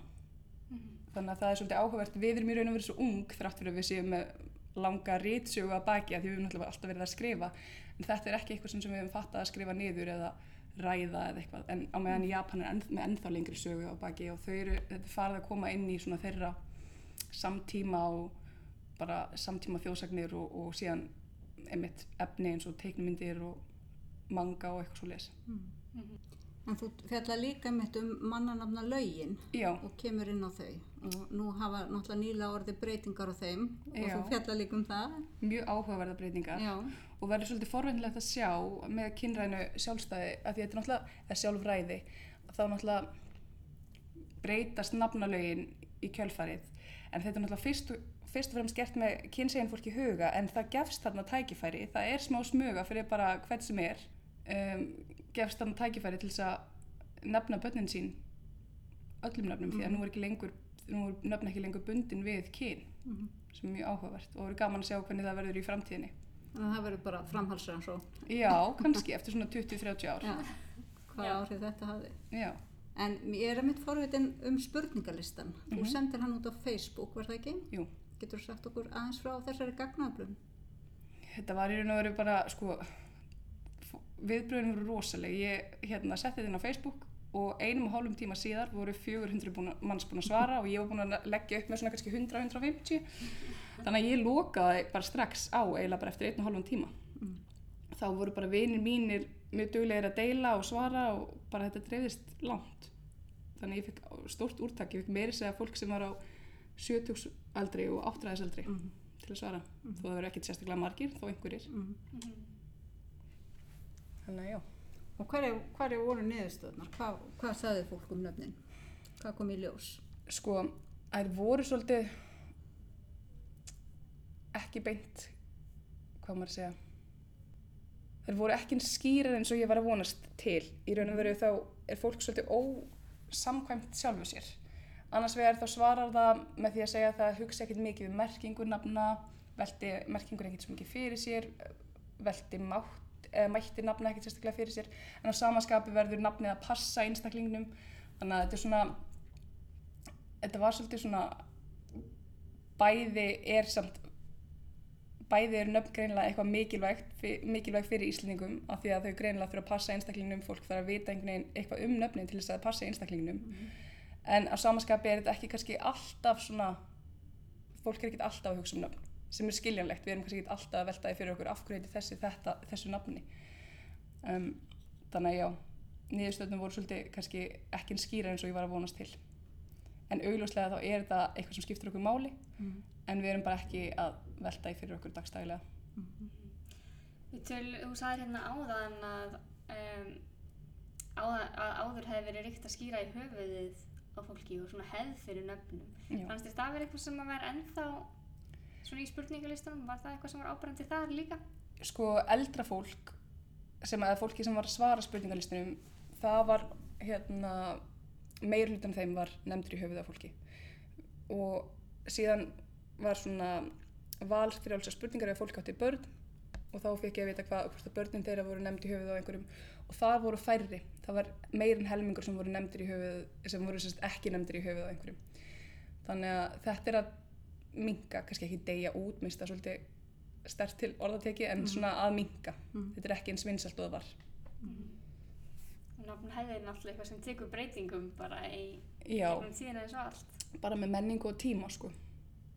Þannig að það er svolítið áhugavert. Við erum í raun og verið svo ung þrátt fyrir að við séum með langa ritsögu að baki að því við höfum náttúrulega alltaf verið að skrifa. En þetta er ekki eitthvað sem við höfum fattað að skrifa niður eða ræða eða eitthvað. En á meðan Japan er enn, með ennþá lengri sögu á baki og þau eru, þetta er farið að koma inn í svona þeirra samtíma og bara samtíma þjóðsagnir og, og síðan einmitt efni eins og teiknumyndir og manga og eitthvað svo les En þú fjalla líka mitt um mannanafna lögin Já, og kemur inn á þau. Og nú hafa náttúrulega nýlega orðið breytingar á þeim og Já. þú fjalla líka um það. mjög áhugaverða breytingar. Já, og verður svolítið forvindilegt að sjá með kynrænu sjálfstæði að því þetta er náttúrulega, sjálfræði þá náttúrulega breytast nafnalögin í kjölfarið. En þetta er náttúrulega fyrst, og- fyrst og fremst gert með kynsegin fólki huga en það gefst þarna tækifæri, það er smá smuga fyrir bara hvern sem er um, gefst þarna tækifæri til þess að nefna börnin sín öllum nöfnum því að nú er ekki lengur nú er nöfn ekki lengur bundin við kyn sem er mjög áhugavert og verður gaman að sjá hvernig það verður í framtíðinni það verður bara framhalsræðan svo Já, kannski eftir svona 20-30 ár. Já, hvað Já. áhrif þetta hafði. Já. En ég er að mitt forvitin um spurningalistan. Þú sendir hann út á Facebook, var það ekki? Jú. Getur þú sagt okkur aðeins frá þessari gagnaðblun? Þetta var í raun og veru bara, sko, viðbröðin voru rosaleg. Ég hérna, setti þetta inn á Facebook og einum og hálfum tíma síðar voru 400 búin, manns búin að svara og ég var búin að leggja upp með svona kannski 100-150. Þannig að ég lokaði bara strax á eiginlega bara eftir einn og hálfum tíma. Þá voru bara vinir mínir mjög duglegir að deila og svara og bara þetta dreifðist langt. Þannig að ég fikk stórt úrtak, ég fikk meiri segja fólk sem var á 70 aldri og 8 aldri til að svara. Þó það verður ekkert sérstaklega margir, þó einhverjir. Þannig að já. Og hverju, hverju voru niðurstöðnar? Hvað, hvað sagði fólk um nöfnin? Hvað kom í ljós? Sko, þær voru svolítið ekki beint, hvað maður að segja. Þær voru ekki skýrar eins og ég var að vonast til. Í raun og veru þá er fólk svolítið ósamkvæmt sjálfu sér. Annars vegar þá svarar það með því að segja að það hugsa ekkert mikið um merkingu nafna, velti merkingur ekkert svo mikið fyrir sér, velti mátt, eða mætti nafna ekkert sérstaklega fyrir sér, en á samaskapi verður nafnið að passa einstaklingnum. Þannig að þetta er svona, þetta var svolítið svona, bæði er samt, bæði er nöfn greinilega eitthvað mikilvægt, mikilvægt fyrir Íslendingum af því að þau greinilega þurfa að passa einstaklingnum, fólk þarf að vita einhvern veginn eitthvað um nöfnin til þess að það passi einstaklingnum. En á samaskapi er þetta ekki kannski alltaf svona, fólk er ekkert alltaf að hugsa um nöfn, sem er skiljanlegt. Við erum kannski ekkert alltaf að velta því fyrir okkur af hverju heiti þessi þetta, þessu nafni. Um, þannig að já, niðurstöðnum voru svolítið kannski ekki eins skýra eins og ég var að vonast til. En augljóslega þá er þetta eitthvað sem skiptir okkur máli, en við erum bara ekki að velta því fyrir okkur dagstæðilega. Við töl, þú sagðir hérna áðan að, um, áðan, að áður hefði verið ríkt að skýra í höfuðið á fólki og svona hefð fyrir nöfnum. Fannst þér það verið eitthvað sem að vera ennþá svona í spurningalistunum? Var það eitthvað sem var ábærandi þar líka? sko eldra fólk sem að fólki sem var að svara spurningalistunum það var hérna meir hlutan þeim var nefndur í höfuð af fólki og síðan var svona val fyrir alls að spurningar ef fólk átti börn og þá fekk ég að vita hvað hvort að börnin þeirra voru nefnd í höfuð á einhverjum. Og það voru færri, það var meir en helmingur sem voru nefndir í höfuð sem voru sérst ekki nefndir í höfuð á einhverjum. Þannig að þetta er að minka, kannski ekki deyja út, minnst það svolítið stert til orðateki en svona að minka þetta er ekki eins vinsalt og það var. Nafn hefði er náttúrulega eitthvað sem tekur breytingum bara í já, gegnum tíðina eins og allt. bara með menningu og tíma sko.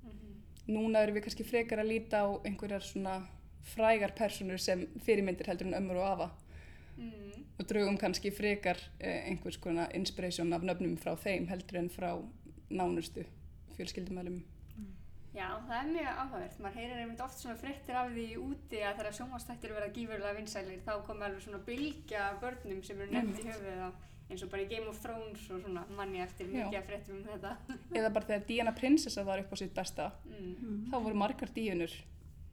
Mhm. núna erum við kannski frekar að líta á einhverjar svona frægar personur sem fyrirmyndir heldur en ömmur og afa Mm. og draugum kannski frekar eh, einhvers konar inspiration af nöfnum frá þeim heldur en frá nánustu fjölskyldumælum Já, það er mjög áhugavert. Maður heyrir einmitt oft svona fréttir af því úti að þegar sjónvastættir verða gífurlega vinsælir þá kom alveg svona bylgja af börnum sem eru nefnd í höfuðið á eins og bara í Game of Thrones og svona manni eftir mikið af fréttum um þetta. eða bara þegar Diana Prinsessa var upp á sitt besta Mm. þá voru margar díunur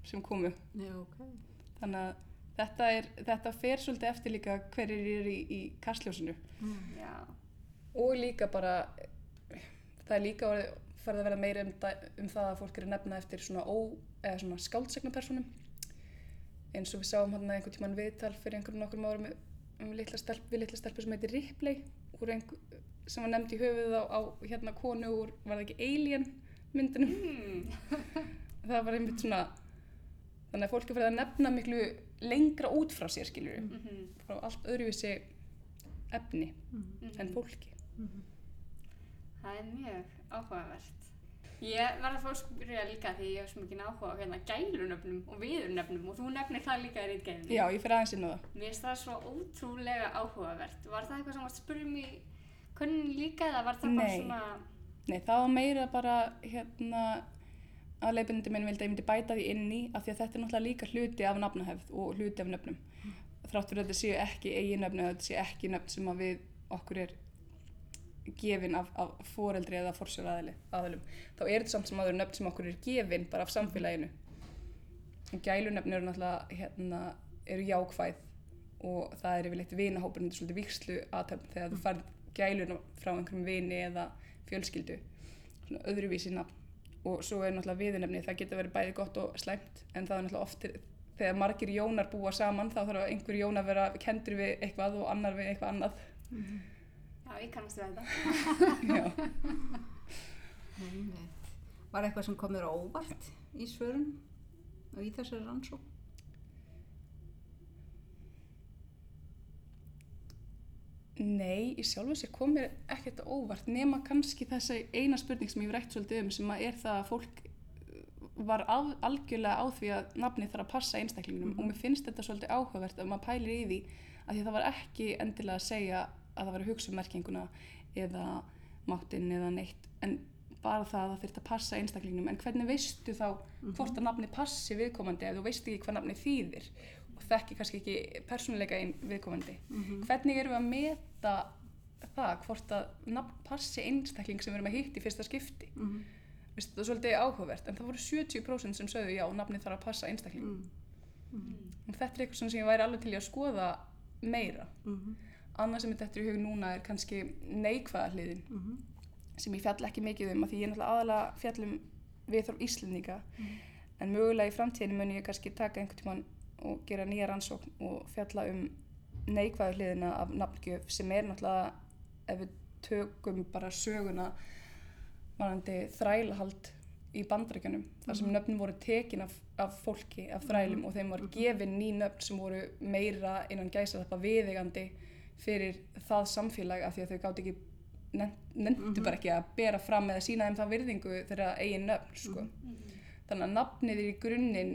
sem komu. Já, ok. þannig að þetta, er, þetta fer svolítið eftir líka hverjir eru í, í kastljósinu. Já, og líka bara það er líka farið að vera meira um, um það að fólk er að nefna eftir svona, ó, eða svona skáldsegnapersonum eins og við sáum hann einhvern tímann viðtal fyrir einhverjum nokkrum árum um, um litla stelp, við litla stelpu sem heitir Ripley. Einhver, sem var nefnd í höfuð á, á hérna konu úr, var það ekki Alien myndunum mm. það var einmitt svona þannig að fólk er farið að nefna miklu lengra út frá sér skiljur Mm frá allt öðruvísi efni en fólki það er mjög áhugavert. Ég var að fá að spyrja líka því ég hef svo mikið áhuga á hérna gælunöfnum og viðurnöfnum og þú nefnir það líka í rítgæðinni. já, ég fer aðeins inn á það Mér finnst það svo ótrúlega áhugavert. Var það eitthvað sem varst að spyrja um í könnin líka eða var það bara Nei. svona... Nei, það var meira bara hérna að leiðbyrjandi minn vildi að ég myndi bæta því inn í af því að þetta er náttúrulega líka hluti af nafnahefð og hluti af nöfnum. Þrátt fyrir að þetta séu ekki eigin nöfn eða þetta séu ekki nöfn sem að við okkur er gefin af, af foreldri eða forsjóraðilum. Þá er þetta samt sem aður nöfn sem okkur er gefin bara af samfélaginu. Gælunöfn eru náttúrulega hérna, eru jákvæð og það er yfirleitt vinahópurinn, þetta er svolítið vikslu aðtöfn þegar þú færð gæluna frá einhverjum vini eða fjölskyldu, öðruvísi nafn. Og svo er náttúrulega viðunefni, það getur verið bæði gott og slæmt, en það er náttúrulega oftir, þegar margir jónar búa saman, þá þarf einhver jón að vera kendur við eitthvað og annar við eitthvað annað. Já, ég kannast við þetta. Var eitthvað sem kom þér á óvart í svörun og í þessari rannsók? Nei, í sjálfu sér kom mér ekkert óvart nema kannski þessi eina spurning sem ég hef rætt svolítið um sem að er það að fólk uh, var af, algjörlega á því að nafni þarf að passa einstaklingunum og mér finnst þetta svolítið áhugavert að maður pælir í því að því að það var ekki endilega að segja að það var að hugsa um merkinguna eða máttinn eða neitt en bara það að það þurft að passa einstaklingunum en hvernig veistu þá hvort að nafni passi viðkomandi ef þú veist ekki hvað nafni þýðir og þekki kannski ekki persónuleika einn viðkomandi. Hvernig erum við að meta það hvort að nafn passi einstakling sem við erum að hitta í fyrsta skipti? Mm -hmm. Vist, það er svolítið áhugavert en það voru 70% sem sögðu já, nafni þarf að passa einstakling. Mm. og þetta er eitthvað sem ég væri alveg til að skoða meira. Mm annað sem þetta er í hug núna er kannski neikvæða hliðin -hmm. sem ég fjall ekki mikið um að því ég er náttúrulega aðalega fjallum viðþorf Íslendinga. En mögulega í framtíðinu mun ég kannski taka einhvern tímann og gera nýja rannsókn og fjalla um neikvæðu hliðina af nafngjöf sem er náttúrulega ef við tökum bara söguna varandi þrælahald í bandaríkjunum þar sem nöfn voru tekin af, af fólki, af þrælum og þeim voru gefin ný nöfn sem voru meira innan gæsa þappa viðegandi fyrir það samfélag af því að þau gátt ekki nefndu bara ekki að bera fram eða sína þeim þá virðingu þeirra eigin nöfn sko. þannig að nafnið er í grunninn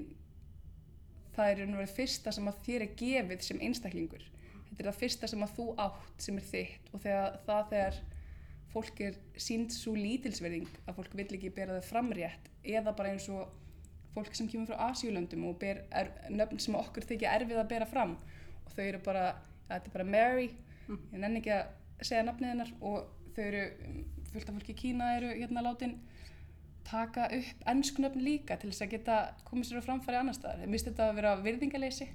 það er verið fyrsta sem að þér er gefið sem einstaklingur. Þetta er það fyrsta sem að þú átt sem er þitt og þegar, það þegar fólk er sínd svo lítilsverðing að fólk vill ekki bera þau framrétt eða bara eins og fólk sem kemur frá Asjúlöndum og ber er, nöfn sem okkur þykja erfið að bera fram og þau eru bara, þetta er bara Mary ég nenni ekki að segja nafnið hennar og þau eru, fullt af fólki í Kína eru hérna látin taka upp ennsknöfn líka til þess að geta komið sér á framfæri annar staðar. Þeir misti þetta að vera virðingaleysi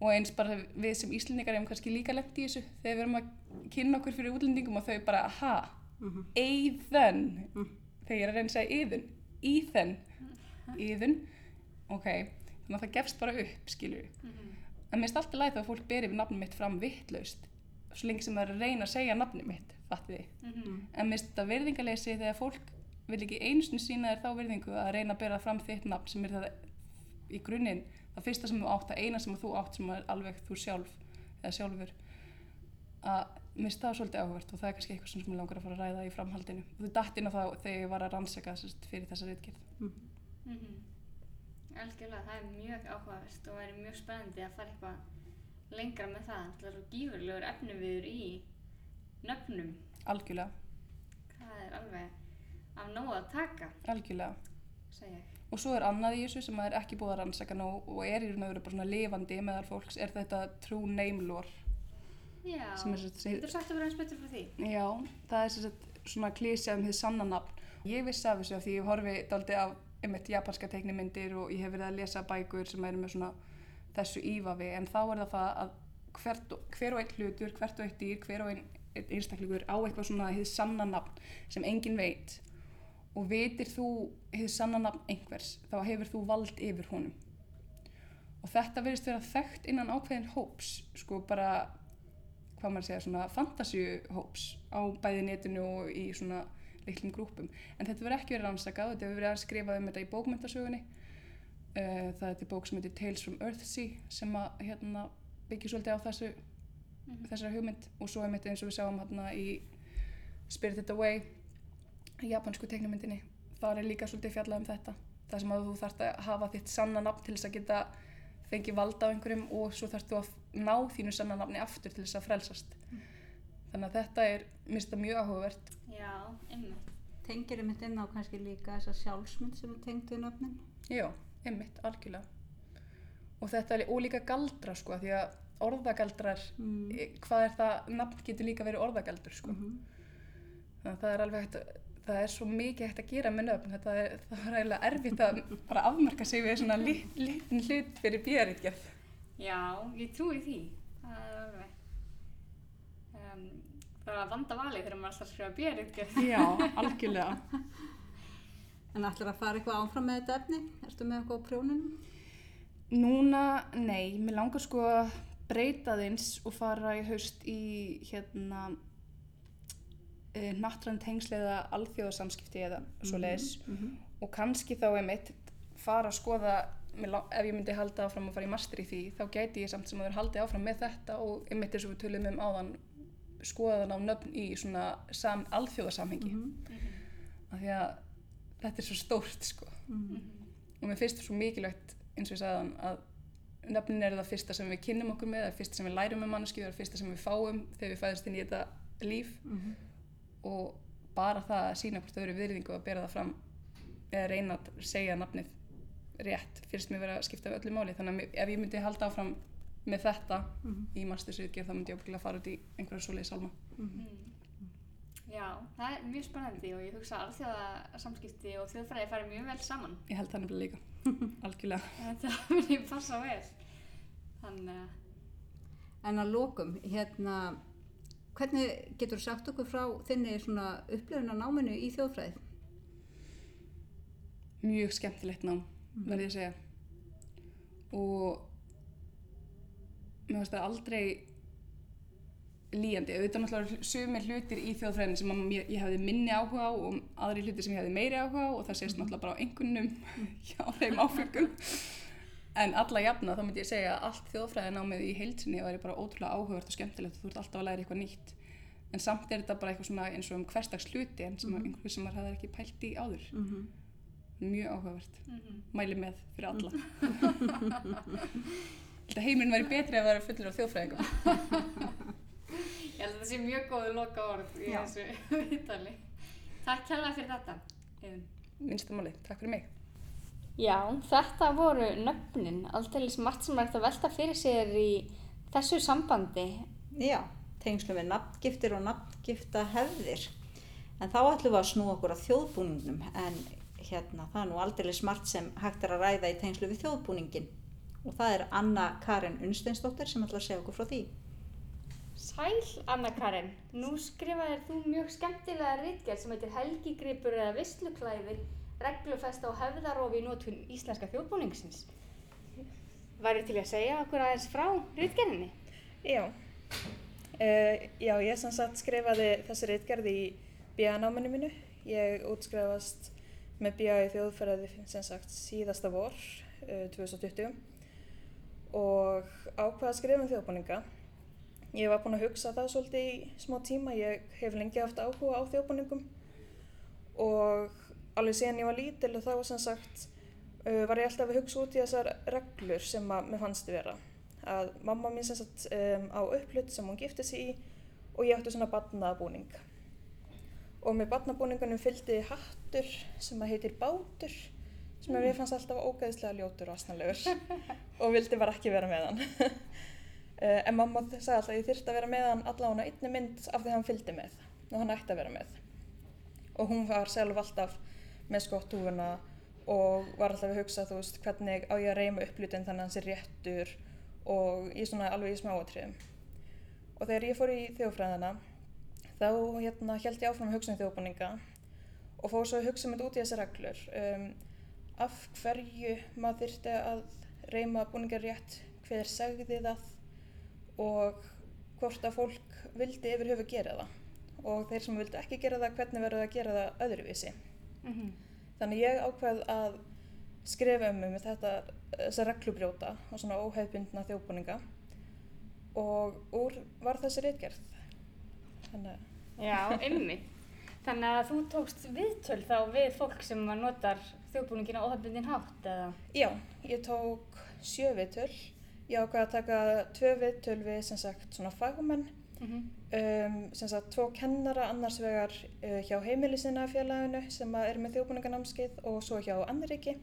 og eins bara við sem Íslendingar erum kannski líka lengt í þessu. Þegar við erum að kynna okkur fyrir útlendingum og þau bara, aha, Eithun, þegar ég er að reyna að segja Eithun, Ethan, Eithun, ok, þannig að það gefst bara upp, skilur við. En mér finnst alltaf lægt að fólk beri nafnum mitt fram vittlaust, svo lengi sem það er að reyna að segja nafnum mitt, fattið þið. En mér finnst þetta virðingaleysi þegar fólk vil ekki einsinu sína þér þá virðingu að reyna að bera fram þitt nafn sem er það í grunninn það fyrsta sem þú átt, það eina sem þú átt sem er alveg þú sjálf eða sjálfur að mér það svolítið áhugavert og það er kannski eitthvað sem ég langar að fara að ræða í framhaldinu og þú datt inn á það þegar ég var að rannsaka sérst, fyrir þessa reitgerð Mhm. Algjörlega, það er mjög áhugavert og væri mjög spennandi að fara eitthvað lengra með það. Það er svo gífurlegur efniviður í nöfnum. algjörlega, Það er alveg af nóg að taka, algjörlega og svo er annað í þessu sem er ekki búið að rannsaka nóg og er í raun og veru bara svona lifandi meðal fólks er þetta true name lore Já, Sem er sagt- að vera eins betur frá því? Já, það er svona klísja um þið sanna nafn. Ég vissi af þessu af því ég horfi daldi af einmitt japanska teiknimyndir og ég hef verið að lesa bækur sem eru með svona þessu ívafi en þá er það það að hvert, hver og einn hlutur, hvert og eitt dýr, hver og einn einn einstaklingur á eitthvað svona hið sanna nafn sem enginn veit og vitir þú hið sanna nafn einhvers þá hefur þú vald yfir honum og þetta verðist vera þekkt innan ákveðin hóps sko bara hvað maður segja, svona fantasíuhóps á bæði netinu og í svona litlum grúpum. En þetta verður ekki verið rannsakað, þetta hefur verið að skrifa um þetta í bókmyndasögunni. Uh, það er til bók sem heitir Tales from Earthsea sem að hérna, byggja svolítið á þessu, þessari hugmynd og svo er mitt eins og við sjáum hérna í Spirited Away, japansku teiknumyndinni. Það er líka svolítið fjallað um þetta. Það sem að þú þarft að hafa þitt sanna nafn til þess að geta fengið valda á einhverjum og svo þarfst þú að ná þínu sanna nafni aftur til þess að frelsast. Þannig að þetta er, minnst það mjög áhugavert. Já, einmitt. Tengir einmitt inn á kannski líka þessa sjálfsmynd sem er tengd við nöfnin. Já, einmitt, algjörlega. Og þetta er líka galdra, sko, því að orðagaldrar, Mm. e, hvað er það, nafn getur líka verið orðagaldur, sko. Mhm. Þannig að það er alveg hægt að, það er svo mikið hægt að gera með nöfn, þetta er, það er eiginlega erfitt að bara afmarka sig við svona lit, litin hlut fyrir bíðaritgerð. Já, ég trúi því. Það er alveg. Um, það er að vanda valið þegar maður alltaf að skrifa bérið. Já, algjörlega. En ætlar að fara eitthvað áfram með þetta efni? Ertu með eitthvað á prjónunum? Núna, nei, mér langar sko að breyta þins og fara í haust í hérna uh, nattræn tengslega alþjóðasamskipti eða svo leiðis og kannski þá einmitt fara að skoða, ef ég myndi halda áfram að fara í master í því, þá gæti ég samt sem að vera haldið áfram með þetta og einmitt eins og við tölum um áðan skoða þann á nöfn í svona sam, alþjóðasamhengi. Af því að þetta er svo stórt sko. Og mér finnst það svo mikilvægt eins og ég sagði þann að nöfnin eru það fyrsta sem við kynnum okkur með, það er fyrsta sem við lærum um manneski, það er fyrsta sem við fáum þegar við fæðumst inn í þetta líf og bara það að sína hvort öðru virðingu að bera það fram eða reyna að segja nafnið rétt fyrst mér vera að skipta við öllu máli. Þannig að ef ég myndi halda áfram með þetta í mastersriðgerð þá myndi ég ábyggilega fara út í einhverja svoleiðis salma Já, það er mjög spennandi og ég hugsa að alþjóða samskipti og þjóðfræði fari mjög vel saman. ég held það nefnilega líka. Algjörlega. Þetta myndi passa vel. Þannig að, En að lokum, hérna, hvernig getur þú sagt okkur frá þinni svona upplifun á náminu í þjóðfræði? mjög skemmtilegt nám, verði ég að segja. Og mér finnst það aldrei líjandi. Auðvitað náttúrulega sumir hlutir í þjóðfræðinu sem mér, ég hefði minni áhuga á og aðri hlutir sem ég hefði meiri áhuga á og það sést náttúrulega bara á einhvernum hjá þeim áfengum. En alla jafna þá myndi ég segja að allt þjóðfræðinámið í heilsinni væri bara ótrúlega áhugavert og skemmtilegt og þú ert alltaf að læra eitthvað nýtt. en samt er þetta bara eitthvað svona eins og um hverstags hluti en sem mm einhver sem maður hafði ekki pælt í áður Mm -hmm. mjög áhugavert, Mhm. mæli með fyrir alla Þetta heiminn væri betri að vera fullur af þjóðfræðingum Ég held að það sé mjög góðu loka orð í Já. þessu viðtali. Takk kærlega fyrir þetta. Iðunn. minnstamáli, takk fyrir mig Já, þetta voru nöfnin, aldrei margt sem er að velta fyrir sér í þessu sambandi. Já, tengslum við nafngiftir og nafngifta hefðir. En þá ætlum við að snúa okkur að þjóðbúningnum en hérna það er nú aldrei smart sem hægt er að ræða í tengslu við þjóðbúningin. Og það er Anna Karin Unnsteinsdóttir sem ætlar að segja okkur frá því. Sæl, Anna Karin. Nú skrifaðir þú mjög skemmtilega ritgerð sem heitir Helgigripur eða Vissluklæði, reglufesta og hefðarofi í nótun íslenska þjóðbúningsins. Væri til að segja okkur aðeins frá ritgerðinni? Já, uh, já, ég sem sagt skrifaði þessi reitgerð í BA-náminu mínu. Ég útskrifast með í þjóðferði sem sagt síðasta vor, uh, 2020 og ákvaða að skrifa um þjóðbúninga. Ég var búin að hugsa það svolítið í smá tíma, ég hef lengi haft áhuga á þjóðbúningum og alveg síðan ég var lítil og þá sem sagt uh, var ég alltaf að hugsa út í þessar reglur sem að mér fannst vera. Að mamma mín sem sagt um, á upplut sem hún gifti sig í og ég átti svona badnabúning og með badnabúningunum fylgdi hattur sem að heitir bátur sem að mér fannst alltaf ógeðslega ljótur og asnalegur og vildi bara ekki vera með hann. Uh, en mamma sagði alltaf að ég þyrfti að vera með hann allavega einni mynd af því hann fylgdi með og hann ætti að vera með. Og hún var sjálf alltaf með skottúfuna og var alltaf að hugsa þú veist hvernig á ég að reyma upplutin þannig að hann sé réttur og ég svona alveg í smáatriðum og þegar ég fór í þjóðfræðina þá hérna held ég áfram að hugsa um þjóðbúninga og fór svo að hugsa mynd út í þessi reglur. Um, af hverju maður þyrfti að reyma búningar rétt hver segði það og hvort að fólk vildi yfir höfu gera það. Og þeir sem vildi ekki gera það hvernig verður það að gera það öðruvísi Mm Þannig ég ákveð að skrifa um um þetta, þessa reglubrjóta og svona óhefbundna þjóðbúninga og úr var þessi reitgerð. Þannig að, Já, einmitt. Þannig að þú tókst viðtöl þá við fólk sem notar þjóðbúningina óhafbundin hátt eða? já, ég tók sjö viðtöl. Ég ákveð að taka tvö viðtöl við sem sagt svona fagmenn, Mm um, sem sagt tvo kennara annars vegar uh, hjá heimilisina félaginu sem er með þjóðbúninganámskeið og svo hjá Annriki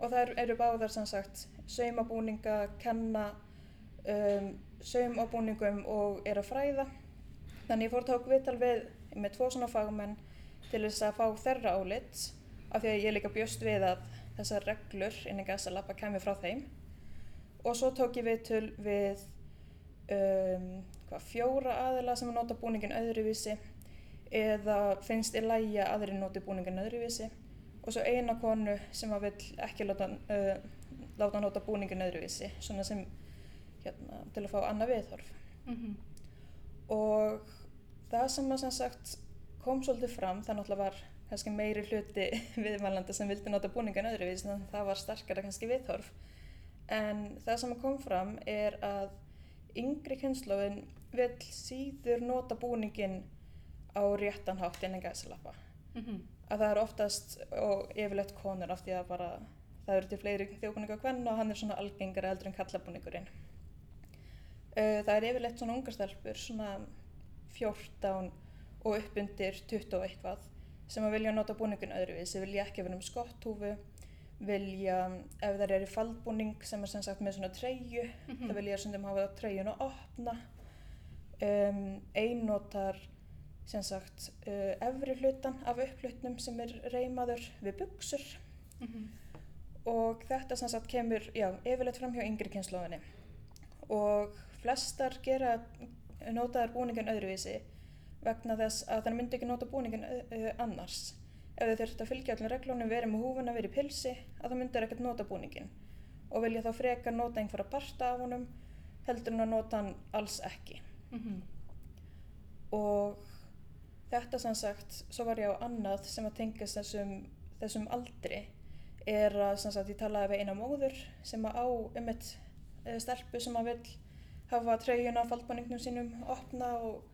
og þær eru báðar sem sagt saumabúninga, kenna um, saumabúningum og er að fræða. Þannig ég fór tók viðtal við með tvo svona fagmenn til þess að fá þeirra álit af því að ég líka bjöst við að þessar reglur innan Gasalabba kemur frá þeim og svo tók ég viðtöl við um, hvað, fjóra aðila sem nota búningin öðruvísi eða finnst í lægi að aðri noti búningin öðruvísi. Og svo eina konu sem að vill ekki láta, uh, láta nota búningin öðruvísi svona sem hérna, til að fá annað viðhorf. -hmm. og það sem að sem sagt kom svolítið fram það náttúrulega var kannski meiri hluti viðmælanda sem vildi nota búningin öðruvísi þannig að það var starkara kannski viðhorf. En það sem kom fram er að yngri kynnslóðin vill síður nota búningin á réttan hátt innan gæsalappa. Mm að það er oftast og yfirleitt konur af því að bara það eru til fleiri þjóðbúninga kvenna og hann er svona algengara heldur en kallabúningurinn Uh, það er yfirleitt svona ungar stelpur, svona 14 og upp undir 20 og eitthvað sem að vilja nota búningin öðruvísi, vilja ekki vera um skotthúfu, vilja, ef það er í faldbúning sem er sem sagt með svona treyju, Mhm. það vilja sem hafa treyjun að opna, um, einnótar sem sagt uh, efri hlutan af upplutnum sem er reymaður við buksur -hmm. og þetta sem sagt kemur, já, yfirleitt fram hjá yngri kynnslóðinni og flestar gera notaðar búningin öðruvísi vegna þess að það myndi ekki nota búningin uh, annars ef þau þurft að fylgja allir reglunum verið með húfuna, verið pilsi að það myndir ekkert nota búningin og vilja þá frekar nota einhverja parta af honum heldur en að nota hann alls ekki. Mhm. og þetta sem sagt, svo var ég á annað sem að tengast þessum, þessum aldri er að sem sagt ég talaði við eina móður sem að á um eitt stelpu sem að vill hafa treyjuna á faldbúningnum sínum opna og,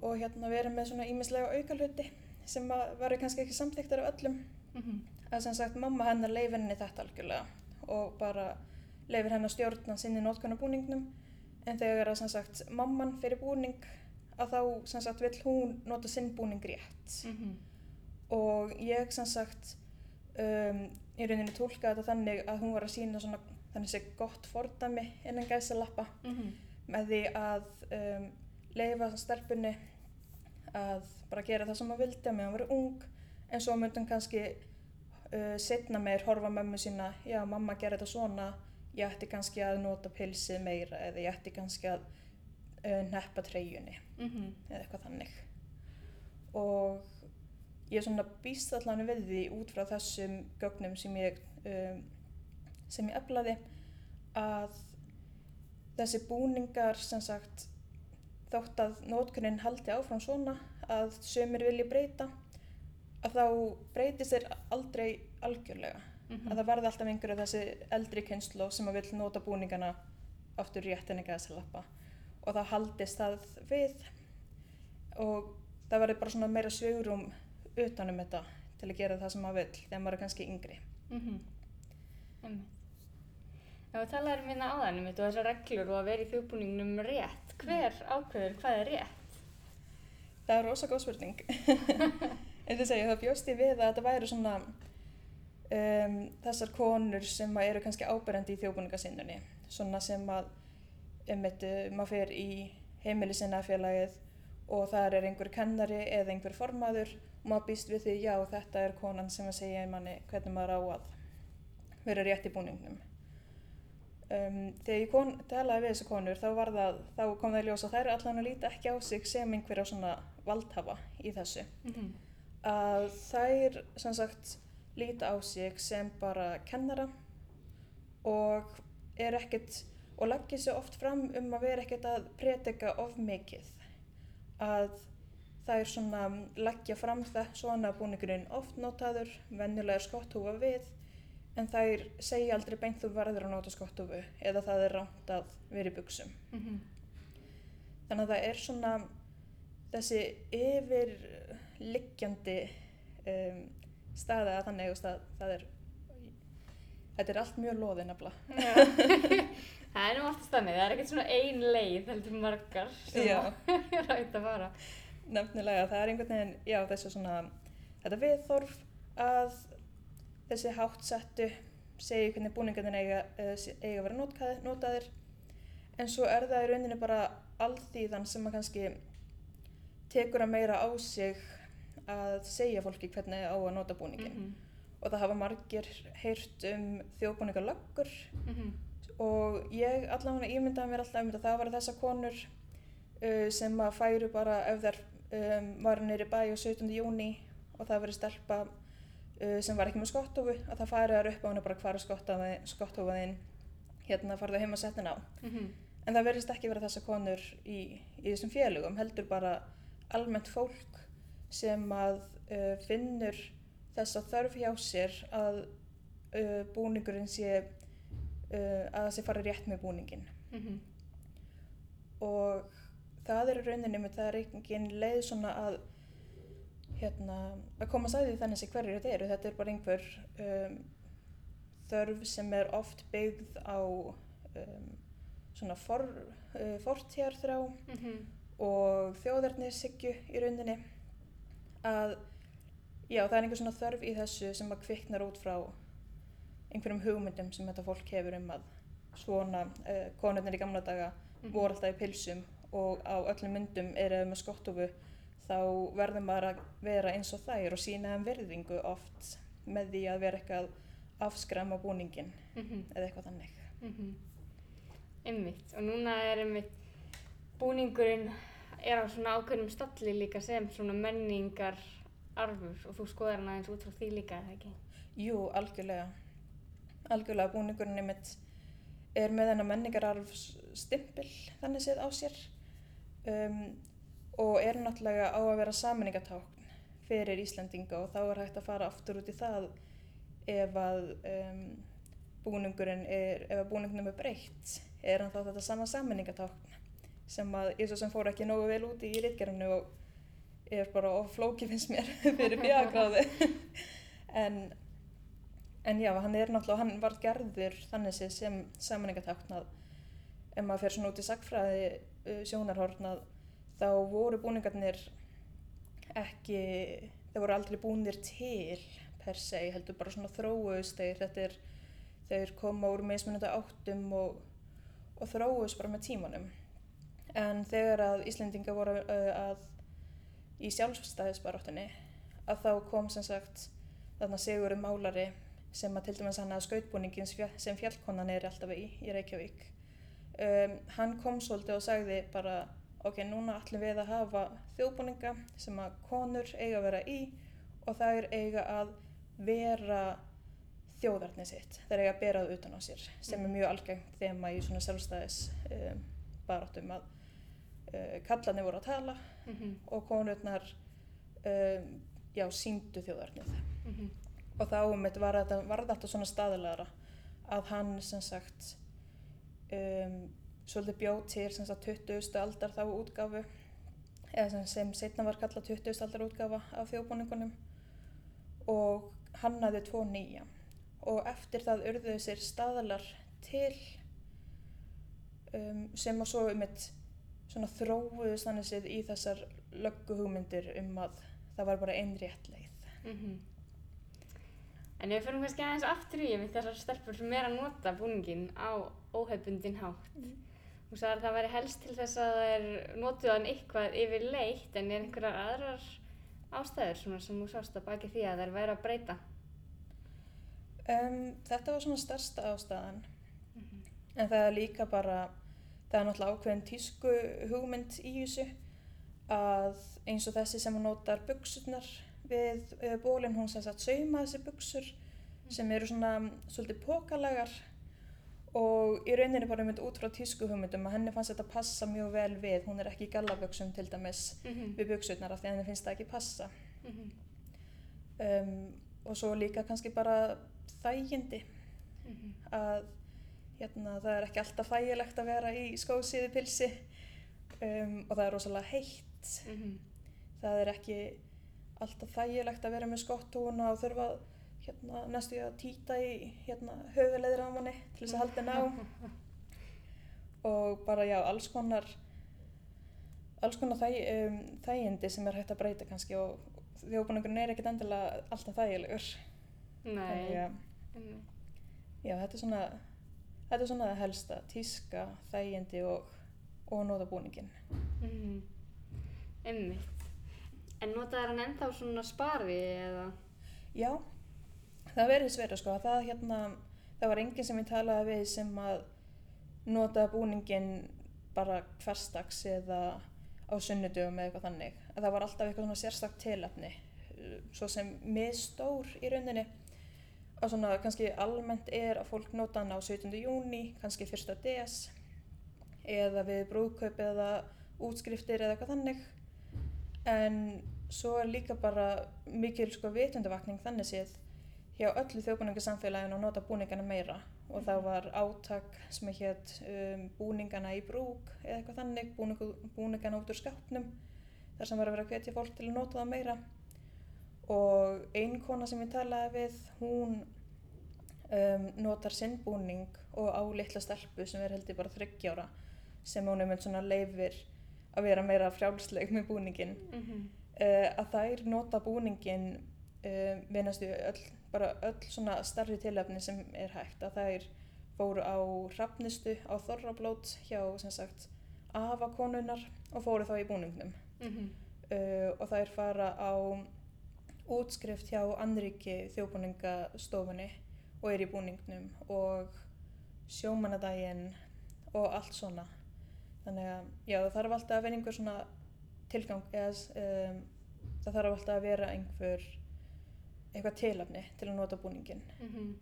og hérna verið með svona ímislega aukalhuti sem varu kannski ekki samþyktar af öllum Mhm. að sem sagt mamma hennar leifir henni þetta algjörlega og bara leifir hennar stjórna sinni nótkunarbúningnum en þegar að sem sagt mamman fyrir búning að þá sem sagt vill hún nota sinn búning rétt Mhm. og ég sem sagt um, í rauninni tólka þetta þannig að hún var að sína svona þannig sé gott fordæmi innan gæsalappa Mhm. með því að um, leifa stelpunni að bara gera það sem hún vildi að meðan hún var ung. En svo myndi hún kannski uh, setna meir horfa mömmu sína já mamma gerði þetta svona. Ég ætti kannski að nota pilsið meira eða ég ætti kannski að uh, neppa treyjunni. Mhm. eða eitthvað þannig. Og ég svona býst allan við því út frá þessum gögnum sem ég um, sem ég eflaði að þessi búningar sem sagt þótt að nótkunnin haldi áfram svona að sömur vilji breyta að þá breytist þeir aldrei algjörlega Mhm. að það varði alltaf einhverju þessi eldri kynslu sem að vil nota búningana aftur rétt en ekki að þessi lappa og þá haldist það við og það verður bara svona meira svegrum utanum þetta til að gera það sem maður vill þegar maður er kannski yngri. Mhm. Einmitt. Já, við talaðum minna áðan um þetta og þessar reglur og að vera í þjóðbúningnum rétt. Hver ákveður hvað er rétt? Það er rosa góð spurning. en þess að ég það bjóst ég við að þetta væri svona um, þessar konur sem eru kannski áberandi í þjóðbúningasinninni. Svona sem að um, maður fer í heimili sinna félagið og þar er einhver kennari eða einhver formaður og maður býst við því já þetta er konan sem að segja manni hvernig maður á að vera rétt í búningnum. Um, þegar ég kon, talaði við þessu konur þá, það, þá kom það í ljós að þær allan að líta ekki á sig sem einhverja svona valdhafa í þessu. Mhm. Að þær sem sagt líta á sig sem bara kennara og er ekkert og leggja sig oft fram um að vera ekkert að predika of mikið. Að þær svona leggja fram það svona búningurinn oft notaður, venjulega er skotthúfa við en þær segja aldrei beint þú verður að nota skotthúfu eða það er rámt að vera í buksum. Mhm. Þannig að það er svona þessi yfirliggjandi um, staða að þannig að það, það er þetta er allt mjög loðið nefnilega. Það er alltaf stannið, það er ekkert svona ein leið heldur margar sem er rætt að fara. Nefnilega, það er einhvern veginn, já svona þetta viðþorf að þessi háttsettu segi hvernig búningarnir eiga, eh, eiga að vera notkaði, notaðir en svo er það í rauninni bara alþýðan sem að kannski tekur að meira á sig að segja fólki hvernig á að nota búningin Mhm. og það hafa margir heyrt um þjóðbúningalöggur Mhm. og ég allavega ímyndaði mér alltaf um þetta það var þessar konur uh, sem að færu bara ef þær um, varu nýri bæ á 17. júni og það verið stelpa sem var ekki með skottofu að það færi þær upp á hana bara hvar er skottofaðinn hérna farðu heim að setja hana á Mhm. en það verðist ekki vera þessar konur í, í þessum félögum heldur bara almennt fólk sem að uh, finnur þessa þörf hjá sér að uh, búningurinn sé uh, að það sé fara rétt með búningin Mhm. og það er rauninni með það er engin leið svona að hérna, að koma að því þannig sem hverjir þetta eru þetta er bara einhver um, þörf sem er oft byggð á um, svona for, uh, fortíðarþrá Mhm. og þjóðarnishyggju í rauninni að já, það er einhver svona þörf í þessu sem að kviknar út frá einhverjum hugmyndum sem þetta fólk hefur um að svona uh, konurnir í gamla daga Mhm. voru alltaf í pilsum og á öllum myndum er eða með skottofu þá verður maður að vera eins og þær og sína þeim virðingu oft með því að vera eitthvað afskræma búningin Mhm. eða eitthvað þannig. Mhm. Einmitt. Og núna er einmitt búningurinn er á svona ákveðnum stalli líka sem svona menningar arfur og þú skoðar hann aðeins út frá því líka, eða ekki? Jú, algjörlega. Algjörlega búningurinn einmitt er með þennan menningararf stimpil þannig séð á sér um, og er náttúrulega á að vera saminningatákn fyrir Íslandinga og þá er hægt að fara aftur út í það ef að um, búningurinn er, ef að búningnum er breytt, er hann þá þetta sama saminningatákn sem að ég svo sem fór ekki nógu vel út í ritgerðinu og er bara of flóki finnst mér fyrir bíagráðu en, en já, hann er náttúrulega, hann var gerður þannig sem samanengatákn að ef maður fer svona út í sagfræði uh, sjónarhorn að þá voru búningarnir ekki, þeir voru aldrei búnir til per se, heldur bara svona þetta er, þeir koma úr mismunandi áttum og, og þróuðust bara með tímanum. En þegar að Íslendinga voru uh, að í sjálfstæðisbaráttunni að þá kom sem sagt þarna Sigurum Málari sem að til dæmis hann að skautbúningin sem fjallkonan er alltaf í, í Reykjavík. Um, hann kom svolítið og sagði bara ok, núna ætlum við að hafa þjóðbúninga sem að konur eiga að vera í og þær eiga að vera þjóðarni sitt. Þær eiga að bera það utan á sér sem er mjög algengt þema í svona sjálfstæðis um, baráttum að uh, kallarnir voru að tala Mm -hmm. og konurnar um, já, síndu þjóðarnið. Mm -hmm. Og þá um þetta var þetta, þetta svona staðilegra að hann sem sagt um, svolítið bjóð til sem sagt 20. aldar þá útgáfu eða sem, setna var kallað 20. aldar útgáfa af þjóðbúningunum og hannaði tvo nýja og eftir það urðuðu sér staðalar til um, sem að svo um eitt svona þróuðust þannig séð í þessar lögguhugmyndir um að það var bara einn rétt leið. Mm -hmm. En ef við fyrir kannski aðeins aftur í þessar stelpur sem er að nota búningin á óhefbundin hátt. Mm. Þú sagði að það væri helst til þess að það er notuðan eitthvað yfir leitt en er einhverjar aðrar ástæður svona sem þú sást að baki því að það er væri að breyta? Um, þetta var svona stærsta ástæðan Mm -hmm. en það er líka bara, það er náttúrulega ákveðin tísku hugmynd í þessu að eins og þessi sem hún notar buksurnar við uh, bólinn, hún sem sagt sauma þessi buksur sem eru svona svolítið pokalagar og í rauninni bara mynd út frá tísku hugmyndum að henni fannst þetta passa mjög vel við, hún er ekki í gallaböksum til dæmis Mm -hmm. við buksurnar af því að henni finnst það ekki passa Mm -hmm. um, og svo líka kannski bara þægindi Mm -hmm. að hérna, það er ekki alltaf þægilegt að vera í skósíðu pilsi um, og það er rosalega heitt Mhm. það er ekki alltaf þægilegt að vera með skottúna og þurfa að, hérna, næstu að týta í hérna, höfuleðir á manni til þess að halda henni á og bara já, alls konar alls konar þæg, um, þægindi sem er hægt að breyta kannski og þjóðbúningurinn er ekkert endilega alltaf þægilegur Nei. Einmitt. já, þetta er svona þetta er svona það helsta, tíska, þægindi og, og nota búningin Mhm. Einmitt. En notaði hann ennþá svona spari eða? Já, það verður sverið sko. Það, hérna, það var enginn sem ég talaði við sem að nota búningin bara hverstags eða á sunnudöfum eða eitthvað þannig. Að það var alltaf eitthvað svona sérstakt tilefni, uh, svo sem miðstór í rauninni. Að svona kannski almennt er að fólk nota hann á 17. júni, kannski 1. des eða við brúðkaup eða útskriftir eða eitthvað þannig. En svo er líka bara mikil sko vitundavakning þannig séð hjá öllu þjóðbúningasamfélaginu að nota búningana meira. Og það var átak sem hétt um, búningana í brúk eða eitthvað þannig, búningu, búningana út úr skápnum þar sem var að vera að hvetja fólk til að nota það meira. Og ein kona sem ég talaði við, hún um, notar sinn búning og á litla stelpu sem er heldur bara þryggjára sem hún er með svona leifir að vera meira frjálsleg með búningin Mm -hmm. uh, að þær nota búningin uh, við næstu öll, bara öll svona starri tilöfni sem er hægt að þær fóru á hrafnistu á Þorrablót hjá sem sagt afakonunnar og fóru þá í búningnum Mm -hmm. uh, og þær fara á útskrift hjá Anriki þjóðbúningastofunni og er í búningnum og sjómanadaginn og allt svona þannig að já það þarf alltaf að vera einhver svona tilgang eða um, það þarf alltaf að vera einhver eitthvað tilafni til að nota búningin Mm -hmm.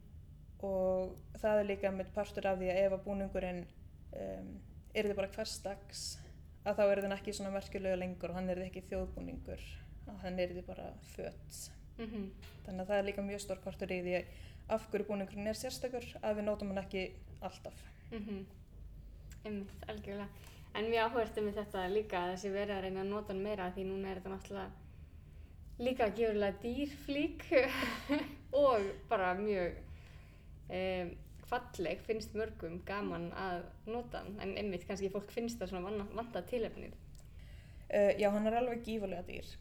og það er líka með partur af því að ef að búningurinn um, er þið bara hverstags að þá er þið ekki svona merkjulega lengur og hann er þið ekki þjóðbúningur að hann er þið bara fött Mm -hmm. þannig að það er líka mjög stór partur í því af hverju búningurinn er sérstakur að við nótum hann ekki alltaf Mm -hmm. Einmitt, algjörlega. En mjög áhverjum við þetta líka að þessi verið að reyna að nota hann meira því núna er þetta náttúrulega líka gefurlega dýrflík og bara mjög um, falleg finnst mörgum gaman að nota en einmitt kannski fólk finnst það svona vantað tilefnið. Uh, já, hann er alveg gífurlega dýr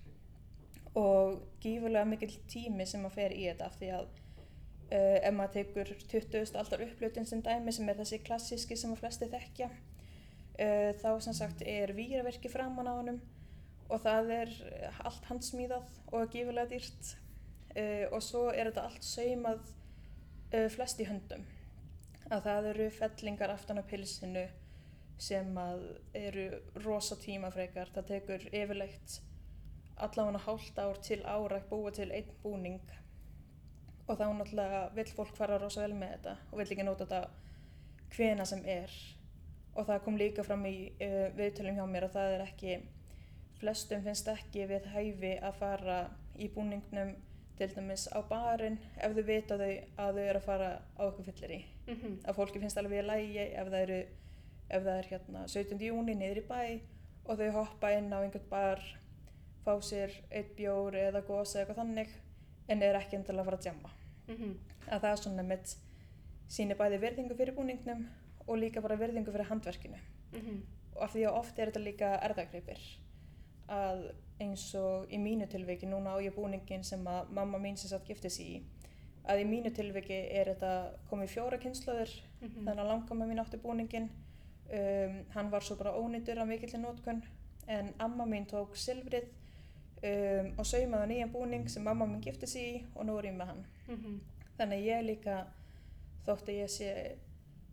og gífurlega mikill tími sem að fer í þetta af því að uh, ef maður tekur 20. aldar upplutin sem dæmi sem er þessi klassíski sem að flesti þekkja uh, þá sem sagt er víraverki framan á honum og það er allt handsmíðað og gífurlega dýrt. Uh, og svo er þetta allt saumað uh, flest í höndum. Að það eru fellingar aftan á pilsinu sem að eru rosa tímafrekar. Það tekur yfirleitt allavega hálft ár til ára búa til einn búning. Og þá náttúrulega vill fólk fara rosa vel með þetta og vill ekki nota þetta hvena sem er. Og það kom líka fram í uh, viðtölum hjá mér að það er ekki flestum finnst ekki við hæfi að fara í búningnum til dæmis á barinn ef þau vita þau að þau eru að fara á eitthvað fyllir í Mm að fólki finnst alveg í lægi ef það eru ef það er hérna 17. júni niður í bæ og þau hoppa inn á einhvern bar fá sér eitt bjór eða gósa eitthvað þannig en er ekki endilega að fara að djamma. -hmm. að það er svona mitt síni bæði verðingu fyrir búningnum og líka bara verðingu fyrir handverkinu. Mm og af því að oft er þetta líka erðagreipir að eins og í mínu tilviki núna á ég búningin sem að mamma mín sem satt gifti sig í að í mínu tilviki er þetta komið fjóra kynslaður Mhm. þannig að langamma mín átti búningin um, hann var svo bara ónýtur af mikillir nótkun en amma mín tók silfrið um, og saumaði nýjan búning sem mamma mín gifti sig í og nú er ég með hann Mhm. þannig að ég líka þótt að ég sé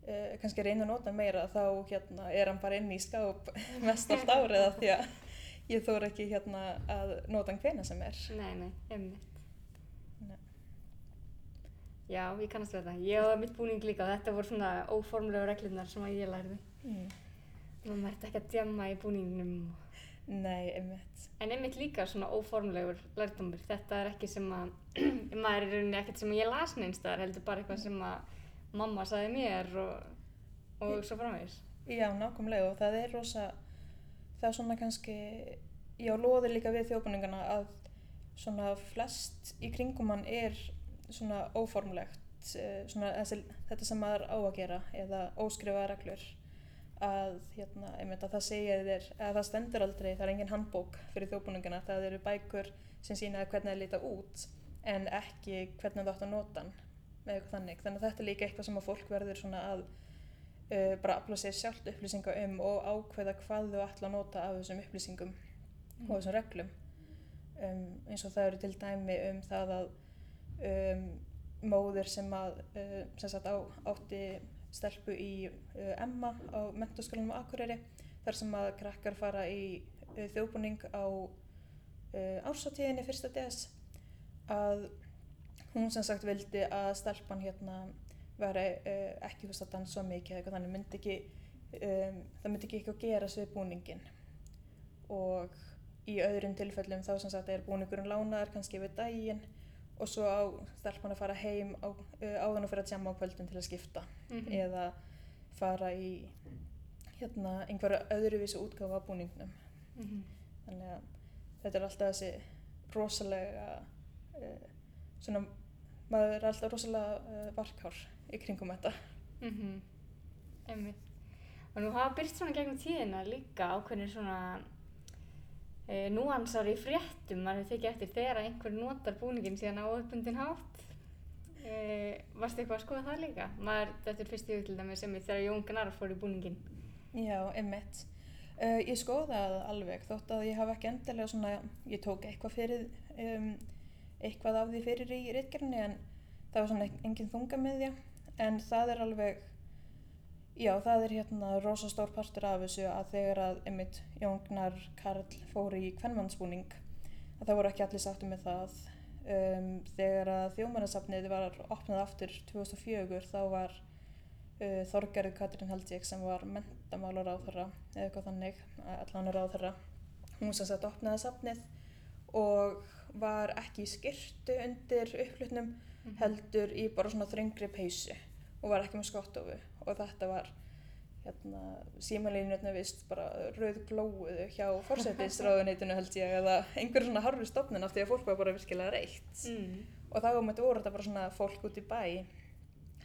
uh, kannski reyna að nota meira þá hérna er hann bara inn í skáp mest allt árið af því að ég þóra ekki hérna að nota hann hvena sem er Nei, nei, einmitt. Nei. Já, ég kannast við þetta. Ég hafa mitt búning líka og þetta voru svona óformlega reglurnar sem að ég lærði. mm. Maður ert ekki að djamma í búningnum. Nei, einmitt En einmitt líka svona óformlegur lærdómur. Þetta er ekki sem að, maður er í rauninni ekkert sem ég las neinstaðar, heldur bara eitthvað sem að mamma sagði mér og, og svo framvegis. Já, nákvæmlega og það er rosa, það er svona kannski, já, loðir líka við þjóðbúningana að svona flest í kringum hann er svona óformlegt, eh, svona þetta sem maður á að gera eða óskrifaða reglur að, hérna, einmitt að það segja þér, að það stendur aldrei, það er engin handbók fyrir þjóðbúningana, það eru bækur sem sína hvernig það líta út en ekki hvernig þú átt að nota með eitthvað þannig, þannig að þetta er líka eitthvað sem að fólk verður svona að uh, bara afla sér sjálft upplýsinga um og ákveða hvað þú ætla að nota af þessum upplýsingum og þessum reglum. Um, eins og það eru til dæmi um það að um, móðir sem að uh, sem sagt á, átti stelpu í uh, Emma á mentaskólanum á Akureyri þar sem að krakkar fara í uh, þjóðbúning á uh, ársatíðinni fyrsta DS að hún sem sagt vildi að stelpan hérna væri uh, ekki fyrst að dansa mikið eða eitthvað þannig myndi ekki um, það myndi ekki eitthvað gera svið búningin og í öðrum tilfellum þá sem sagt er búningurinn lánaðar kannski við daginn og svo á stelpan að fara heim á, uh, áðan og fyrir að tjama á kvöldin til að skipta Mhm. eða fara í hérna einhverja öðruvísu útgáfa af búningnum Mhm. þannig að þetta er alltaf þessi rosalega uh, svona, maður er alltaf rosalega uh, varkár í kringum þetta Mhm. Einmitt. Og nú hafa byrst svona gegnum tíðina líka ákveðnir svona e, núansar í fréttum, maður tekið eftir þegar einhver notar búningin síðan á uppbundin hátt. E, varstu eitthvað að skoða það líka? Maður, þetta er fyrst í til dæmis sem þegar Jón Gnarr fór í búningin. Já, einmitt uh, ég skoða það alveg þótt að ég hafa ekki endilega svona ég tók eitthvað fyrir um, eitthvað af því fyrir í reitgerðinni en það var svona engin þunga með því en það er alveg já, það er hérna rosa stór partur af þessu að þegar að einmitt Jóngnar Karl fór í kvennmannsbúning að það voru ekki allir sáttu með það. Um, þegar að þjómanasafnið var opnað aftur 2004 þá var uh, Þorgerður Katrín Haldík sem var mentamálar á þeirra eða eitthvað þannig, allan er á þeirra hún sem sett opnaði safnið og var ekki í skyrtu undir upplutnum heldur í bara svona þröngri peysu og var ekki með skottofu og þetta var hérna, símanlínutna vist bara rauð glóðu hjá fórsættisráðuneytinu held ég eða einhverju svona harfi stofnun af því að fólk var bara virkilega reitt Mm. og þá þetta voru þetta bara svona fólk út í bæ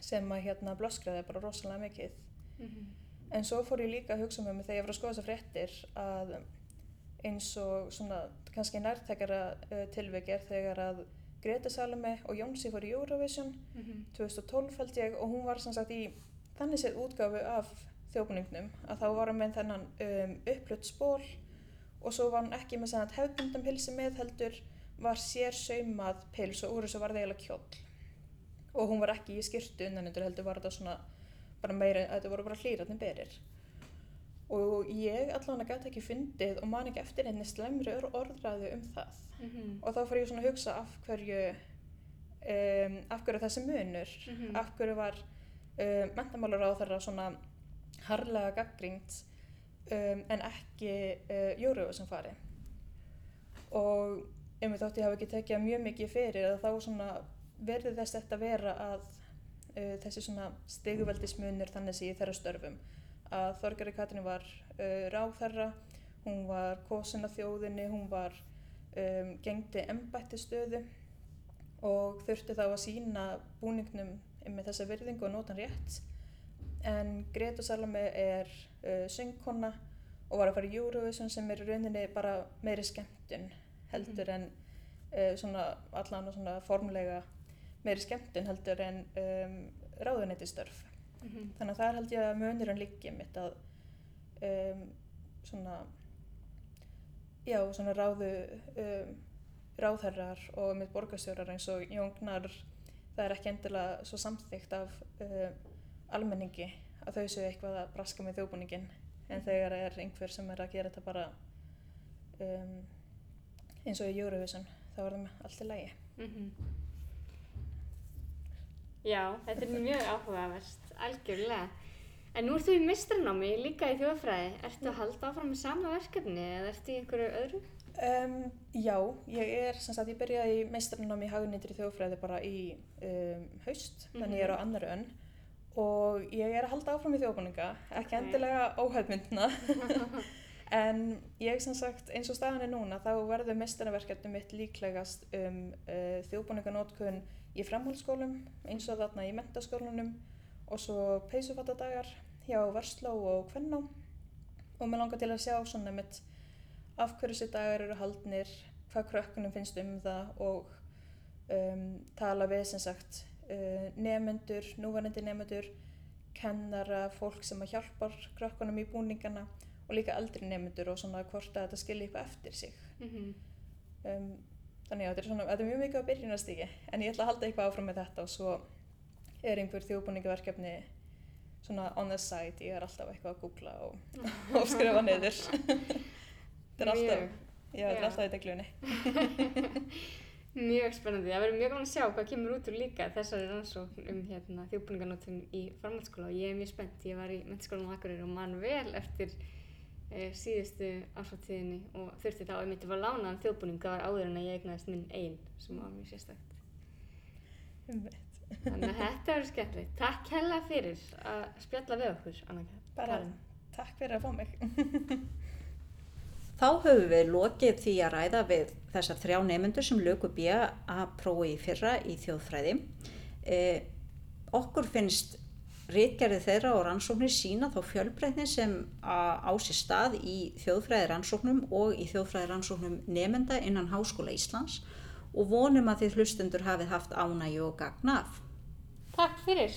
sem að hérna blöskraði bara rosalega mikið Mhm. en svo fór ég líka að hugsa með mig þegar ég var að skoða þessar fréttir að eins og svona kannski nærtækara uh, tilvik er þegar að Greta Salome og Jónsi fór í Eurovision Mhm. 2012 held ég og hún var sem sagt í þannig séð útgáfu af þjóðbúningnum að þá var hún með þennan um, upplutt spól og svo var hún ekki með svona hefðbundum pilsi með heldur var sér saumað pils og úr þessu var það eiginlega kjóll og hún var ekki í skyrtu undan undir heldur var þetta svona bara meira, þetta voru bara hlýratni berir og ég allan að gæti ekki fundið og man ekki eftir einni slemri orðræðu um það Mhm. og þá fór ég svona að hugsa af hverju um, af hverju þessi munur Mhm. af hverju var um, mentamálar á þeirra svona harlega gaggrínt um, en ekki uh, Júruðu sem fari og ef við þótt ég hafi ekki tekið mjög mikið fyrir að þá svona verði þess þetta vera að uh, þessi svona stigveldismunir þannig sé þeirra störfum að Þorgeri Katrin var uh, ráðherra, hún var kosin af þjóðinni, hún var um, gengdi embættistöðu og þurfti þá að sína búningnum með þessa virðingu og nota hann rétt. En Greta Salome er uh, söngkona og var að fara í Eurovision sem er rauninni bara meiri skemmtun heldur en uh, svona allan og svona formlega meiri skemmtun heldur en um, ráðuneytistörf Mhm. þannig að það er held ég að munurinn liggi mitt að um, svona já, svona ráðu um, ráðherrar og mitt borgarstjórar eins og Jóngnar það er ekki endilega svo samþygt af um, almenningi að þau séu eitthvað að braska með þjóðbúningin en þegar er einhver sem er að gera þetta bara um, eins og í Eurovision þá er það með allt í lagi Mhm. Já, þetta er mjög áhugaverst, algjörlega. En nú ertu í mistranámi líka í þjóðfræði. Ertu að halda áfram með sama verkefni eða ertu í einhverju öðru? Um, já, ég er sem sagt, ég byrjaði í meistranám í hagunýttir í þjóðfræði bara í um, haust, þannig ég er á annar önn og ég er að halda áfram í þjóðbúninga, ekki Ok. endilega óhefmyndna en ég sem sagt eins og staðan er núna þá verður meistaraverkefni mitt líklegast um uh, þjóðbúninganótkun í framhaldsskólum eins og þarna í mentaskólunum og svo peysufattadagar hjá Versló og Kvennó og mér langar til að sjá svona mitt af hverju þessi dagar eru haldnir, hvað krökkunum finnst um það og um, tala við sem sagt uh, nefendur, núvarandi nefendur, kennara, fólk sem að hjálpar krökkunum í búningana og líka eldri nefendur og svona hvort að þetta skilji eitthvað eftir sig. Mhm. Um, þannig að þetta er, þetta er mjög mikið á byrjunastíki en ég ætla að halda eitthvað áfram með þetta og svo er einhver þjóðbúningaverkefni svona on the side, ég er alltaf eitthvað að googla og, og skrifa niður. þetta er alltaf, já, þetta er alltaf í deglunni. Mjög spennandi. Það verður mjög gaman að sjá hvað kemur út úr líka þessari rannsókn um hérna, þjóðbúninganótum í framhaldsskóla og ég er mjög spennt. Ég var í mentaskólanum á Akureyri og man vel eftir síðustu ársáttíðinni og þurfti þá að ég myndi að lána hann þjóðbúning það var áður en að ég eignaðist minn einn sem var mjög sérstakt. Þannig að þetta verður skemmtilegt. Takk hella fyrir að spjalla við okkur, Anna Bara Karin. takk fyrir að fá mig. Þá höfum við lokið því að ræða við þessar þrjá nefnendur sem lögu bíja að prófi í fyrra í þjóðfræði. Eh, okkur finnst rítgerði þeirra og rannsóknir sína þá fjölbreytni sem á sér stað í þjóðfræði rannsóknum og í þjóðfræði rannsóknum nefnenda innan Háskóla Íslands og vonum að þið hlustendur hafið haft ánægju og gagn af. Takk fyrir!